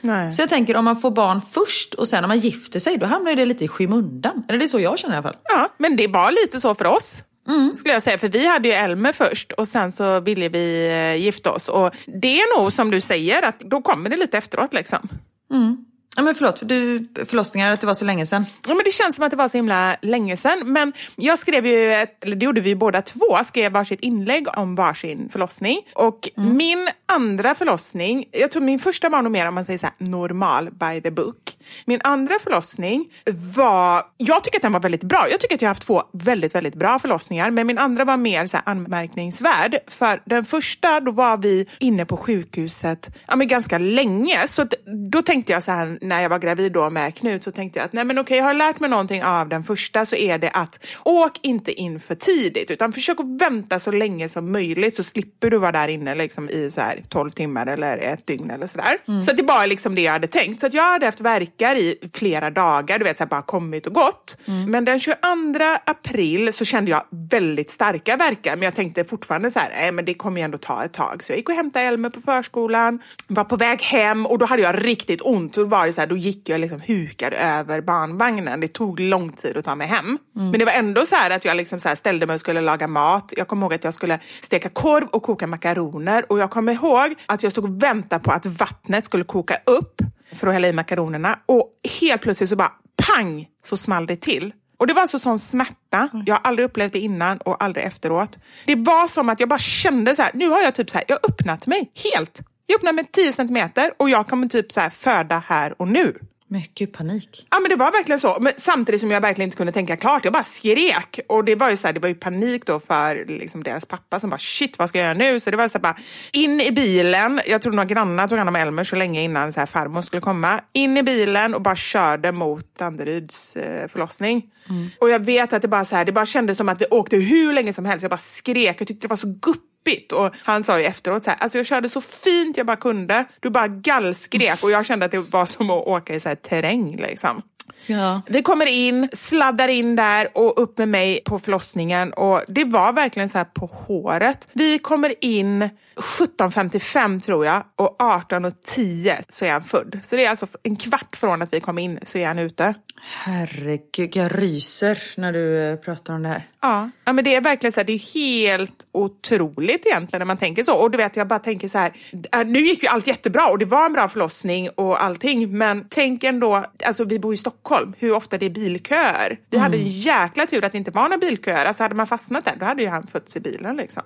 E: Nej.
D: Så jag tänker om man får barn först och sen när man gifter sig, då hamnar det lite i skymundan. Eller det är så jag känner i alla fall.
E: Ja, men det var lite så för oss. Skulle jag säga, för vi hade ju Elmer först och sen så ville vi eh, gifta oss. Och det är nog som du säger, att då kommer det lite efteråt liksom.
D: Ja men förlåt, du, förlossningar, att det var så länge sedan.
E: Ja, men det känns som att det var så himla länge sedan. Men jag skrev ju, ett, eller det gjorde vi båda två, skrev varsitt inlägg om varsin förlossning. Och min andra förlossning, jag tror min första var nog mer om man säger så här, normal by the book. Min andra förlossning var, jag tycker att den var väldigt bra. Jag tycker att jag har haft två väldigt, väldigt bra förlossningar. Men min andra var mer så anmärkningsvärd. För den första, då var vi inne på sjukhuset ja, men ganska länge. Så att, då tänkte jag så här, när jag var gravid då med Knut, så tänkte jag att nej men okej, jag har lärt mig någonting av den första så är det att åk inte in för tidigt utan försök att vänta så länge som möjligt så slipper du vara där inne liksom i så här 12 timmar eller ett dygn eller sådär. Så att det var liksom det jag hade tänkt. Så att jag hade haft verkar i flera dagar, du vet så här, bara kommit och gått. Men den 22 april så kände jag väldigt starka verkar men jag tänkte fortfarande så här, nej men det kommer ju ändå ta ett tag. Så jag gick och hämtade Elmer på förskolan, var på väg hem och då hade jag riktigt ont. Och var det så här, då gick jag liksom hukad över barnvagnen. Det tog lång tid att ta mig hem. Men det var ändå så här att jag liksom så ställde mig och skulle laga mat. Jag kommer ihåg att jag skulle steka korv och koka makaroner och jag kommer ihåg att jag stod och väntade på att vattnet skulle koka upp för att hälla i makaronerna och helt plötsligt så bara pang så small det till. Och det var alltså sån smärta. Jag har aldrig upplevt det innan och aldrig efteråt. Det var som att jag bara kände så här, nu har jag typ så här, jag öppnat mig helt. Jag öppnade mig 10 centimeter och jag kommer typ så här föda här och nu.
D: Mycket panik.
E: Ja men det var verkligen så. Men samtidigt som jag verkligen inte kunde tänka klart. Jag bara skrek. Och det var ju, så här, det var ju panik då för liksom, deras pappa som bara shit vad ska jag göra nu? Så det var så här, bara in i bilen. Jag tror några grannar tog hand om Elmer så länge innan så här, farmor skulle komma. In i bilen och bara körde mot Danderyds eh, förlossning. Och jag vet att det bara, så här, det bara kändes som att vi åkte hur länge som helst. Jag bara skrek. Jag tyckte det var så deppigt. Och han sa ju efteråt så här, alltså jag körde så fint jag bara kunde. Du bara gallskrek och jag kände att det var som att åka i så här terräng liksom.
D: Ja.
E: Vi kommer in, sladdar in där och upp med mig på förlossningen och det var verkligen så här på håret. Vi kommer in 17.55 tror jag och 18.10 så är han född. Så det är alltså en kvart från att vi kom in så är han ute.
D: Herregud, jag ryser när du eh, pratar om det här.
E: Ja, ja men det är verkligen så här, det är helt otroligt egentligen när man tänker så. Och du vet, jag bara tänker så här, äh, nu gick ju allt jättebra och det var en bra förlossning och allting, men tänk ändå, alltså vi bor i Stockholm, hur ofta det är bilköer. Vi hade en jäkla tur att det inte var några bilköer, alltså hade man fastnat där, då hade ju han fötts i bilen liksom.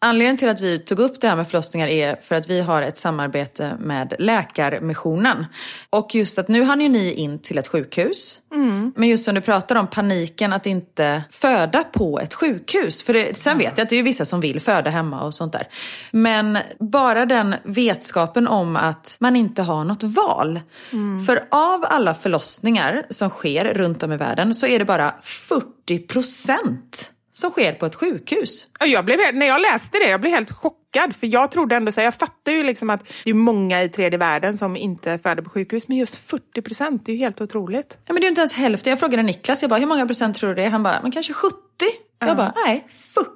D: Anledningen till att vi tog upp det här med förlossningar är för att vi har ett samarbete med Läkarmissionen. Och just att nu hann ju ni in till ett sjukhus. Mm. Men just som du pratar om paniken att inte föda på ett sjukhus. För det, sen vet jag att det är vissa som vill föda hemma och sånt där. Men bara den vetskapen om att man inte har något val. Mm. För av alla förlossningar som sker runt om i världen så är det bara 40 procent som sker på ett sjukhus.
E: Jag blev, när jag läste det jag blev helt chockad. För Jag trodde ändå så jag fattar ju liksom att det är många i tredje världen som inte föder på sjukhus. Men just 40 procent, det är ju helt otroligt.
D: Ja, men det är inte ens hälften. Jag frågade Niklas, jag bara, hur många procent tror du det är? Han bara, men kanske 70. Uh. Jag bara, nej, 40.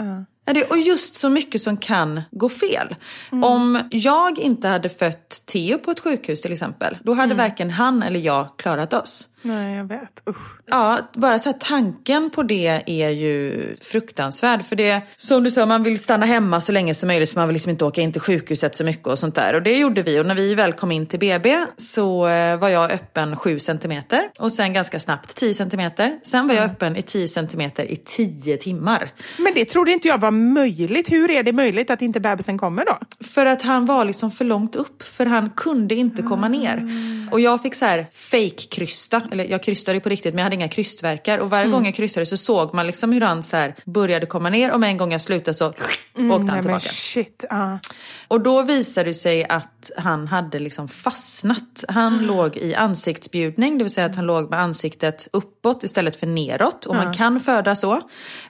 D: Uh. Och just så mycket som kan gå fel. Mm. Om jag inte hade fött Theo på ett sjukhus till exempel, då hade mm. varken han eller jag klarat oss.
E: Nej, jag vet. Usch.
D: Ja, bara så här, tanken på det är ju fruktansvärd. För det, som du sa, man vill stanna hemma så länge som möjligt för man vill liksom inte åka in till sjukhuset så mycket och sånt där. Och det gjorde vi. Och när vi väl kom in till BB så eh, var jag öppen 7 centimeter och sen ganska snabbt 10 centimeter. Sen var jag mm. öppen i 10 centimeter i 10 timmar.
E: Men det trodde inte jag var möjligt. Hur är det möjligt att inte bebisen kommer då?
D: För att han var liksom för långt upp. För han kunde inte komma ner. Mm. Och jag fick så här fake-krysta eller jag krystade ju på riktigt men jag hade inga krystverkar. Och varje mm. gång jag krystade så såg man liksom hur han så här började komma ner och med en gång jag slutade så mm, åkte han tillbaka.
E: Shit, uh.
D: Och då visade det sig att han hade liksom fastnat. Han mm. låg i ansiktsbjudning, det vill säga att han låg med ansiktet uppåt istället för neråt. Och man kan föda så.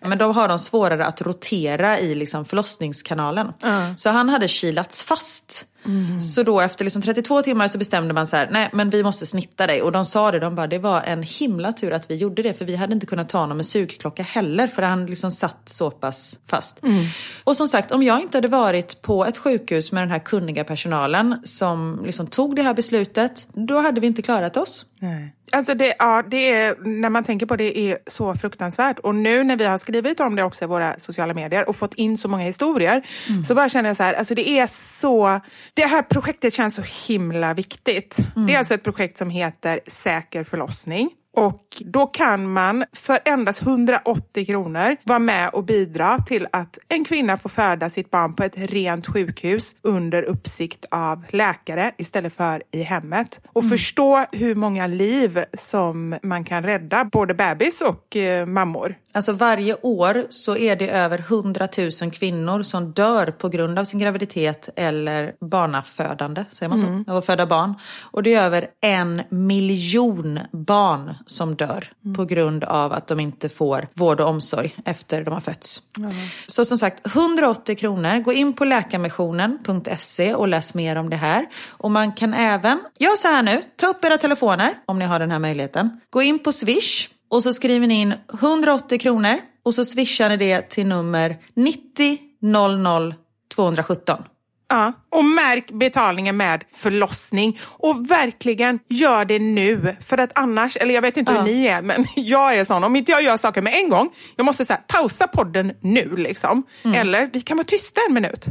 D: Men då har de svårare att rotera i liksom förlossningskanalen. Så han hade kilats fast. Mm. Så då efter liksom 32 timmar så bestämde man så här, nej men vi måste snitta dig. Och de sa det, de bara, det var en himla tur att vi gjorde det. För vi hade inte kunnat ta honom med sugklocka heller. För han liksom satt så pass fast. Mm. Och som sagt, om jag inte hade varit på ett sjukhus med den här kunniga personalen som liksom tog det här beslutet, då hade vi inte klarat oss.
E: Nej. Alltså det, ja, det är, när man tänker på det, är så fruktansvärt. Och nu när vi har skrivit om det också i våra sociala medier och fått in så många historier, mm. så bara känner jag så här, alltså det är så... Det här projektet känns så himla viktigt. Mm. Det är alltså ett projekt som heter Säker förlossning. Och då kan man för endast 180 kronor vara med och bidra till att en kvinna får föda sitt barn på ett rent sjukhus under uppsikt av läkare istället för i hemmet. Och mm. förstå hur många liv som man kan rädda, både bebis och eh, mammor.
D: Alltså varje år så är det över 100 000 kvinnor som dör på grund av sin graviditet eller barnafödande, säger man så? Mm. Av att föda barn. Och det är över en miljon barn som dör mm. på grund av att de inte får vård och omsorg efter de har fötts. Mm. Så som sagt, 180 kronor. Gå in på läkarmissionen.se och läs mer om det här. Och man kan även, gör så här nu, ta upp era telefoner om ni har den här möjligheten. Gå in på Swish och så skriver ni in 180 kronor och så swishar ni det till nummer 90 00 217.
E: Ja, och märk betalningen med förlossning. Och verkligen gör det nu. För att annars, eller jag vet inte hur ja. ni är, men jag är sån. Om inte jag gör saker med en gång, jag måste så pausa podden nu. liksom. Mm. Eller vi kan vara tysta en minut.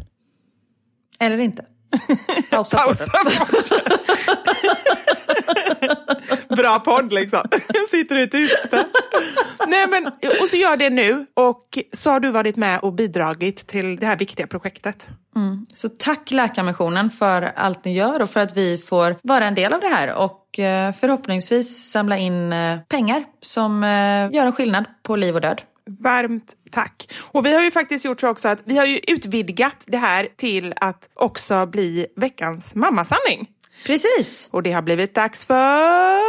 D: Eller inte. Pausa, pausa podden.
E: Bra podd liksom. Sitter du tysta. Nej, men, och så gör det nu och så har du varit med och bidragit till det här viktiga projektet.
D: Mm. Så tack Läkarmissionen för allt ni gör och för att vi får vara en del av det här och eh, förhoppningsvis samla in eh, pengar som eh, gör en skillnad på liv och död.
E: Varmt tack. Och vi har ju faktiskt gjort så också att vi har ju utvidgat det här till att också bli veckans mammasanning.
D: Precis.
E: Och det har blivit dags för...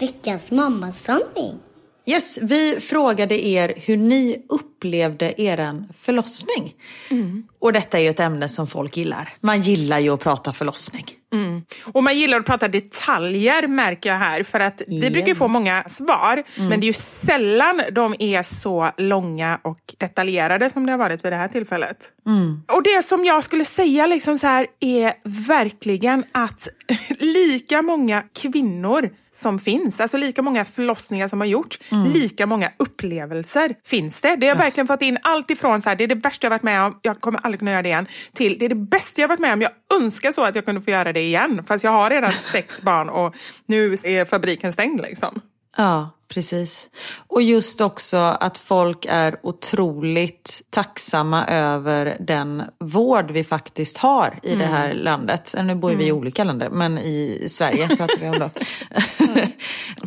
G: Veckans mammasanning.
D: Yes, vi frågade er hur ni upplevde er förlossning. Mm. Och detta är ju ett ämne som folk gillar. Man gillar ju att prata förlossning.
E: Mm. Och man gillar att prata detaljer märker jag här. För att vi brukar få många svar, mm. men det är ju sällan de är så långa och detaljerade som det har varit vid det här tillfället. Mm. Och det som jag skulle säga liksom så här är verkligen att lika många kvinnor som finns, alltså lika många förlossningar som har gjorts, mm. lika många upplevelser finns det. Det har verkligen fått in allt ifrån så här, det är det värsta jag varit med om, jag kommer aldrig kunna göra det igen, till det är det bästa jag varit med om, jag önskar så att jag kunde få göra det igen. Fast jag har redan sex barn och nu är fabriken stängd liksom.
D: Ja, precis. Och just också att folk är otroligt tacksamma över den vård vi faktiskt har i det här landet. Nu bor ju vi i olika länder, men i Sverige pratar vi om då.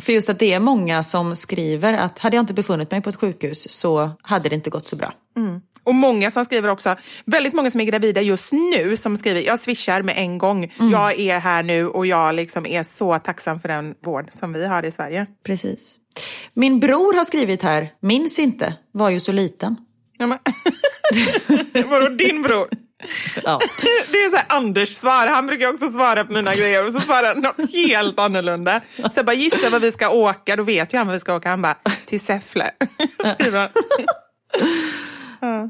D: För just att det är många som skriver att hade jag inte befunnit mig på ett sjukhus så hade det inte gått så bra.
E: Och många som skriver också, väldigt många som är gravida just nu som skriver, jag swishar med en gång, jag är här nu och jag liksom är så tacksam för den vård som vi har i Sverige.
D: Precis. Min bror har skrivit här, minns inte, var ju så liten.
E: Ja, men... Vadå din bror?
D: Ja.
E: Det är så Anders svar, han brukar också svara på mina grejer och så svarar han något helt annorlunda. Så jag bara gissa vad vi ska åka, då vet ju han vad vi ska åka. Han bara, till Säffle. Skriver han.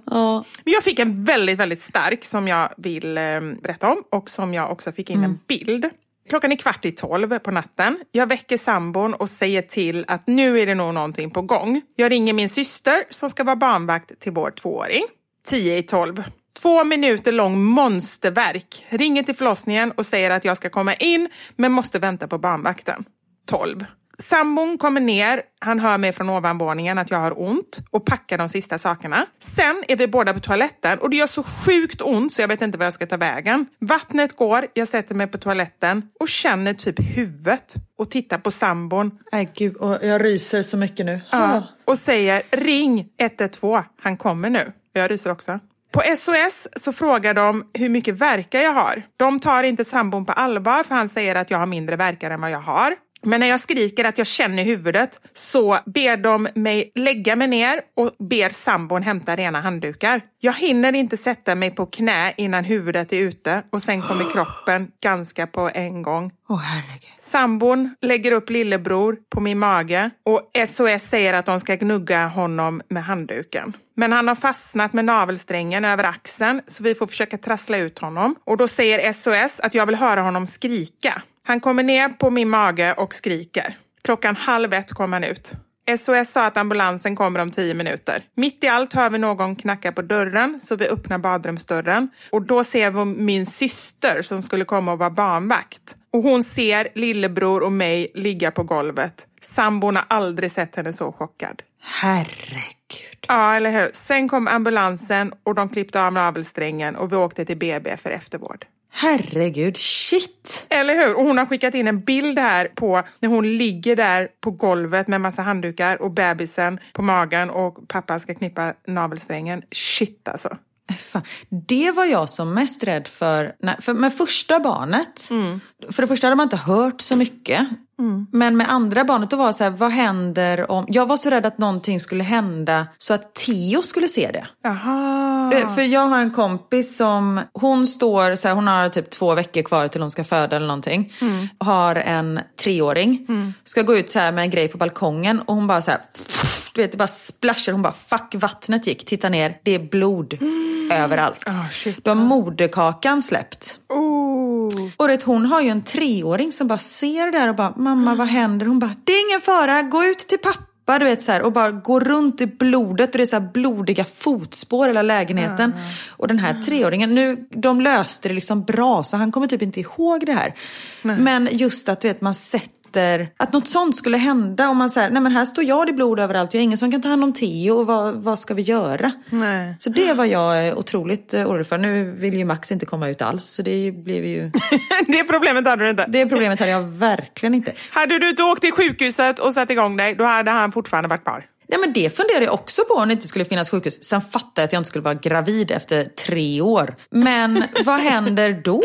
D: Ja.
E: Men jag fick en väldigt, väldigt stark som jag vill eh, berätta om och som jag också fick in en bild. Klockan är kvart i tolv på natten. Jag väcker sambon och säger till att nu är det nog någonting på gång. Jag ringer min syster som ska vara barnvakt till vår tvååring. Tio i tolv. Två minuter lång monsterverk. Ringer till förlossningen och säger att jag ska komma in men måste vänta på barnvakten. 12. Sambon kommer ner, han hör mig från ovanvåningen att jag har ont och packar de sista sakerna. Sen är vi båda på toaletten och det gör så sjukt ont så jag vet inte var jag ska ta vägen. Vattnet går, jag sätter mig på toaletten och känner typ huvudet och tittar på sambon
D: Nej gud, jag ryser så mycket nu.
E: Ja, och säger ring 112, han kommer nu. Jag ryser också. På SOS så frågar de hur mycket verkar jag har. De tar inte sambon på allvar för han säger att jag har mindre verkar än vad jag har. Men när jag skriker att jag känner huvudet så ber de mig lägga mig ner och ber sambon hämta rena handdukar. Jag hinner inte sätta mig på knä innan huvudet är ute och sen kommer kroppen ganska på en gång.
D: Herregud.
E: Sambon lägger upp lillebror på min mage och SOS säger att de ska gnugga honom med handduken. Men han har fastnat med navelsträngen över axeln så vi får försöka trassla ut honom. Och då säger SOS att jag vill höra honom skrika. Han kommer ner på min mage och skriker. Klockan halv ett kom han ut. SOS sa att ambulansen kommer om tio minuter. Mitt i allt hör vi någon knacka på dörren så vi öppnar badrumsdörren och då ser vi min syster som skulle komma och vara barnvakt. Och hon ser lillebror och mig ligga på golvet. Sambon har aldrig sett henne så chockad.
D: Herregud.
E: Ja, eller hur? Sen kom ambulansen och de klippte av navelsträngen och vi åkte till BB för eftervård.
D: Herregud, shit.
E: Eller hur? Och hon har skickat in en bild här på när hon ligger där på golvet med massa handdukar och bebisen på magen och pappan ska knippa navelsträngen. Shit alltså.
D: Äh, Fan. Det var jag som mest rädd för, när, för med första barnet. För det första hade man inte hört så mycket. Men med andra barnet då var det så här, vad händer om... Jag var så rädd att någonting skulle hända så att Theo skulle se det.
E: Jaha.
D: Du, För jag har en kompis som, hon står så här, hon har typ två veckor kvar till hon ska föda eller någonting. Har en treåring. Ska gå ut så här med en grej på balkongen och hon bara så här, du vet det bara splashar. Hon bara fuck vattnet gick, titta ner, det är blod överallt.
E: Ah, shit.
D: Då har moderkakan släppt.
E: Oh.
D: Och vet, hon har ju en treåring som bara ser det där och bara mamma vad händer? Hon bara det är ingen fara, gå ut till pappa du vet så här, och bara gå runt i blodet och det är så här blodiga fotspår i hela lägenheten. Och den här treåringen, nu, de löste det liksom bra så han kommer typ inte ihåg det här. Men just att du vet man sätter att något sånt skulle hända och man säger nej men här står jag, är blod överallt, jag har ingen som kan ta hand om Theo och vad, vad ska vi göra?
E: Nej.
D: Så det var jag eh, otroligt eh, orolig för. Nu vill ju Max inte komma ut alls så det blev ju...
E: det problemet hade du inte.
D: Det problemet hade jag verkligen inte.
E: Hade du inte åkt till sjukhuset och satt igång dig, då hade han fortfarande varit kvar.
D: Nej men det funderade jag också på om det inte skulle finnas sjukhus. Sen fattade jag att jag inte skulle vara gravid efter tre år. Men vad händer då?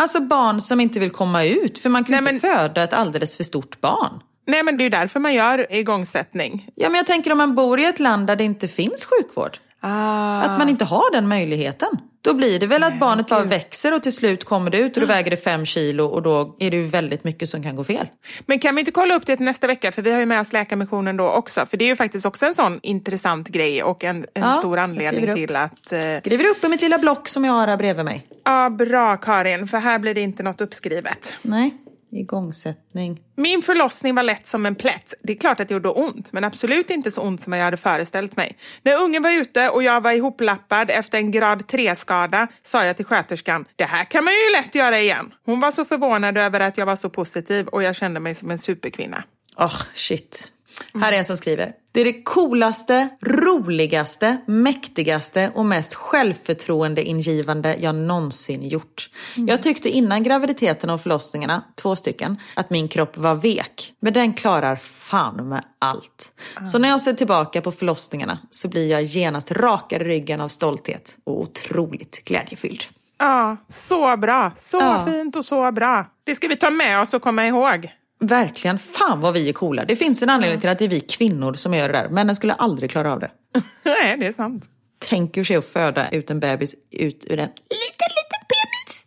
D: Alltså barn som inte vill komma ut. För man kan ju
E: Nej,
D: inte föda ett alldeles för stort barn.
E: Nej, men det är ju därför man gör igångsättning.
D: Ja men jag tänker om man bor i ett land där det inte finns sjukvård.
E: Ah.
D: Att man inte har den möjligheten. Då blir det väl att barnet bara växer och till slut kommer det ut och då väger det fem kilo och då är det ju väldigt mycket som kan gå fel.
E: Men kan vi inte kolla upp det till nästa vecka? För vi har ju med oss Läkarmissionen då också. För det är ju faktiskt också en sån intressant grej och en, en
D: Ja,
E: stor anledning till att... Eh,
D: Skriver upp i mitt lilla block som jag har här bredvid mig.
E: ja, bra Karin, för här blir det inte något uppskrivet.
D: Nej, igångsättning.
E: Min förlossning var lätt som en plätt. Det är klart att det gjorde ont, men absolut inte så ont som jag hade föreställt mig. När ungen var ute och jag var ihoplappad efter en grad 3-skada sa jag till sköterskan, det här kan man ju lätt göra igen. Hon var så förvånad över att jag var så positiv och jag kände mig som en superkvinna.
D: Oh, shit. Här är en som skriver. Det är det coolaste, roligaste, mäktigaste och mest självförtroendeingivande jag någonsin gjort. Jag tyckte innan graviditeten och förlossningarna, två stycken, att min kropp var vek. Men den klarar fan med allt. Så när jag ser tillbaka på förlossningarna så blir jag genast rakare i ryggen av stolthet och otroligt glädjefylld.
E: Ja, så bra. Så
D: Ja.
E: fint och så bra. Det ska vi ta med oss och komma ihåg.
D: Verkligen, fan vad vi är coola. Det finns en anledning till att det är vi kvinnor som gör det där. Männen skulle aldrig klara av det.
E: Nej, det är sant.
D: Tänk hur sig att föda ut en bebis ut ur en liten, liten penis.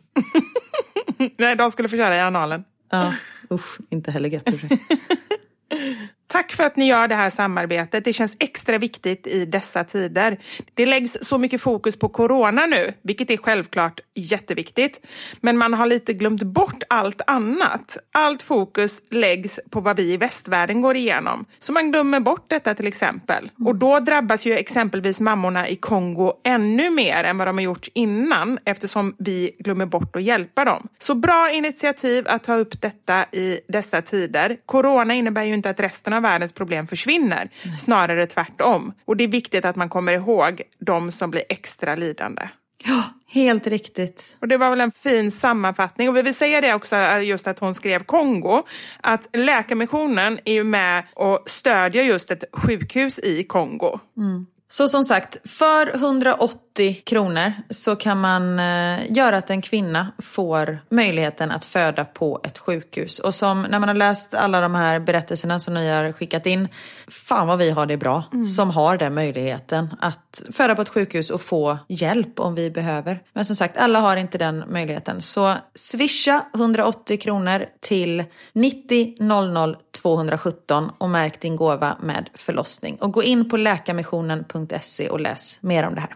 E: Nej, de skulle få köra i analen.
D: Ja, usch, inte heller gött ur sig.
E: Tack för att ni gör det här samarbetet. Det känns extra viktigt i dessa tider. Det läggs så mycket fokus på corona nu, vilket är självklart jätteviktigt. Men man har lite glömt bort allt annat. Allt fokus läggs på vad vi i västvärlden går igenom. Så man glömmer bort detta till exempel. Och då drabbas ju exempelvis mammorna i Kongo ännu mer än vad de har gjort innan eftersom vi glömmer bort att hjälpa dem. Så bra initiativ att ta upp detta i dessa tider. Corona innebär ju inte att resten av världens problem försvinner, snarare tvärtom. Och det är viktigt att man kommer ihåg de som blir extra lidande.
D: Ja, helt riktigt.
E: Och det var väl en fin sammanfattning. Och vi vill säga det också, eh, just att hon skrev Kongo, att Läkarmissionen är ju med och stödjer just ett sjukhus i Kongo.
D: Så som sagt, för 180 kronor så kan man eh, göra att en kvinna får möjligheten att föda på ett sjukhus. Och som när man har läst alla de här berättelserna som ni har skickat in, fan vad vi har det bra som har den möjligheten att föda på ett sjukhus och få hjälp om vi behöver. Men som sagt, alla har inte den möjligheten. Så swisha 180 kronor till 90 00 217 och märk din gåva med förlossning. Och gå in på läkarmissionen.se och läs mer om det här.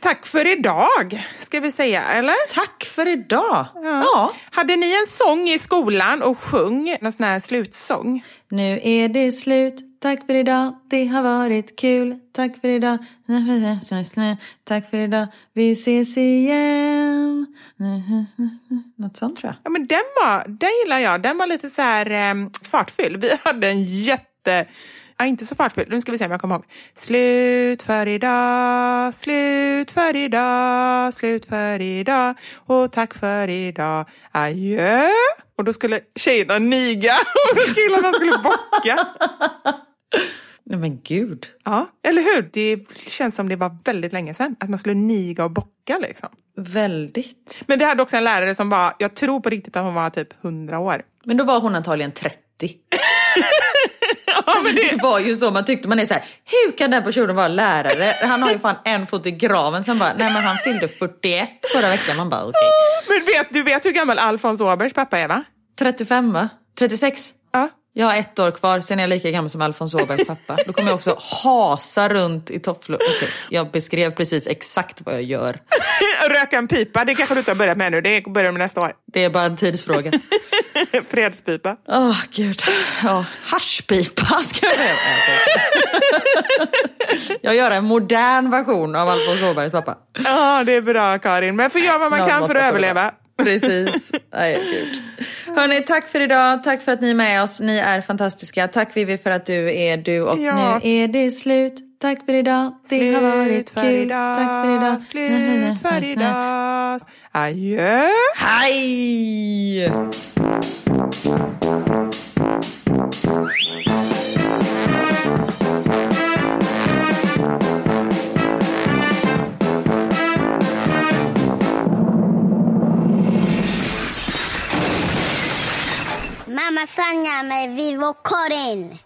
E: Tack för idag, ska vi säga, eller?
D: Tack för idag! Ja.
E: Hade ni en sång i skolan och sjöng någon sån här slutsång?
D: Nu är det slut. Tack för idag, det har varit kul. Tack för idag. Tack för idag, vi ses igen. Något sånt tror jag.
E: Ja, men den var, den gillar jag. Den var lite så här eh, fartfylld. Vi hade en jätte... Ja, inte så fartfylld. Nu ska vi se om jag kommer ihåg. Slut för idag, slut för idag, slut för idag och tack för idag. Adjö. Och då skulle tjejerna niga och killarna skulle bocka.
D: Nej men gud.
E: Ja, eller hur? Det känns som det var väldigt länge sedan. Att man skulle niga och bocka liksom.
D: Väldigt.
E: Men vi hade också en lärare som var, jag tror på riktigt att hon var typ 100 år.
D: Men då var hon antagligen 30.
E: Det,
D: Det var ju så, man tyckte man är så här, hur kan den personen vara lärare? Han har ju fan en fot i graven. Sen bara, nej men han fyllde 41 förra veckan. Man bara okej.
E: Men vet, du vet hur gammal Alfons Åbergs pappa är va?
D: 35 va? 36?
E: Ja.
D: Jag har ett år kvar, sen är jag lika gammal som Alfons Åbergs pappa. Då kommer jag också hasa runt i toppflor. Okej, jag beskrev precis exakt vad jag gör.
E: Röka en pipa, det kanske du inte har börjat med nu. Det börjar med nästa år.
D: Det är bara en tidsfråga.
E: Fredspipa.
D: Åh gud. Ja, haschpipa ska jag säga. Jag gör en modern version av Alfons Åbergs pappa.
E: Ja, det är bra Karin. Men får göra vad man kan för att överleva.
D: Precis. Nej, gud. Hörni, tack för idag. Tack för att ni är med oss. Ni är fantastiska. Tack Vivi för att du är du. Och
E: Ja.
D: nu är det slut. Tack för idag. Det har varit kul.
E: idag.
D: Tack för idag.
E: Slut för idag. Adjö.
D: Hej!
G: Mamma Sanja med Vivo Karin.